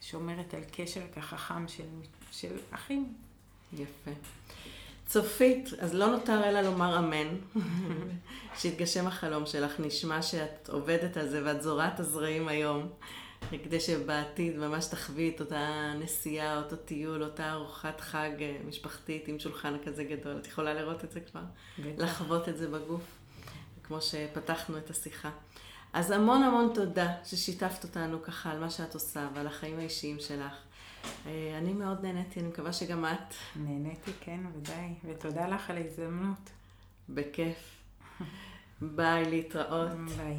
ושומרת על קשר ככה חם של, של אחים. יפה. צופית, אז לא נותר אלא לומר אמן, שיתגשם החלום שלך. נשמע שאת עובדת על זה ואת זורעת הזרעים היום, כדי שבעתיד ממש תחווי את אותה נסיעה, אותו טיול, אותה ארוחת חג אה, משפחתית עם שולחן כזה גדול. את יכולה לראות את זה כבר? לחוות את זה בגוף, כמו שפתחנו את השיחה. אז המון המון תודה ששיתפת אותנו ככה על מה שאת עושה ועל החיים האישיים שלך. אה, אני מאוד נהניתי, אני מקווה שגם את. נהניתי, כן, ודאי. ותודה לך על ההזדמנות. בכיף. ביי, להתראות. ביי.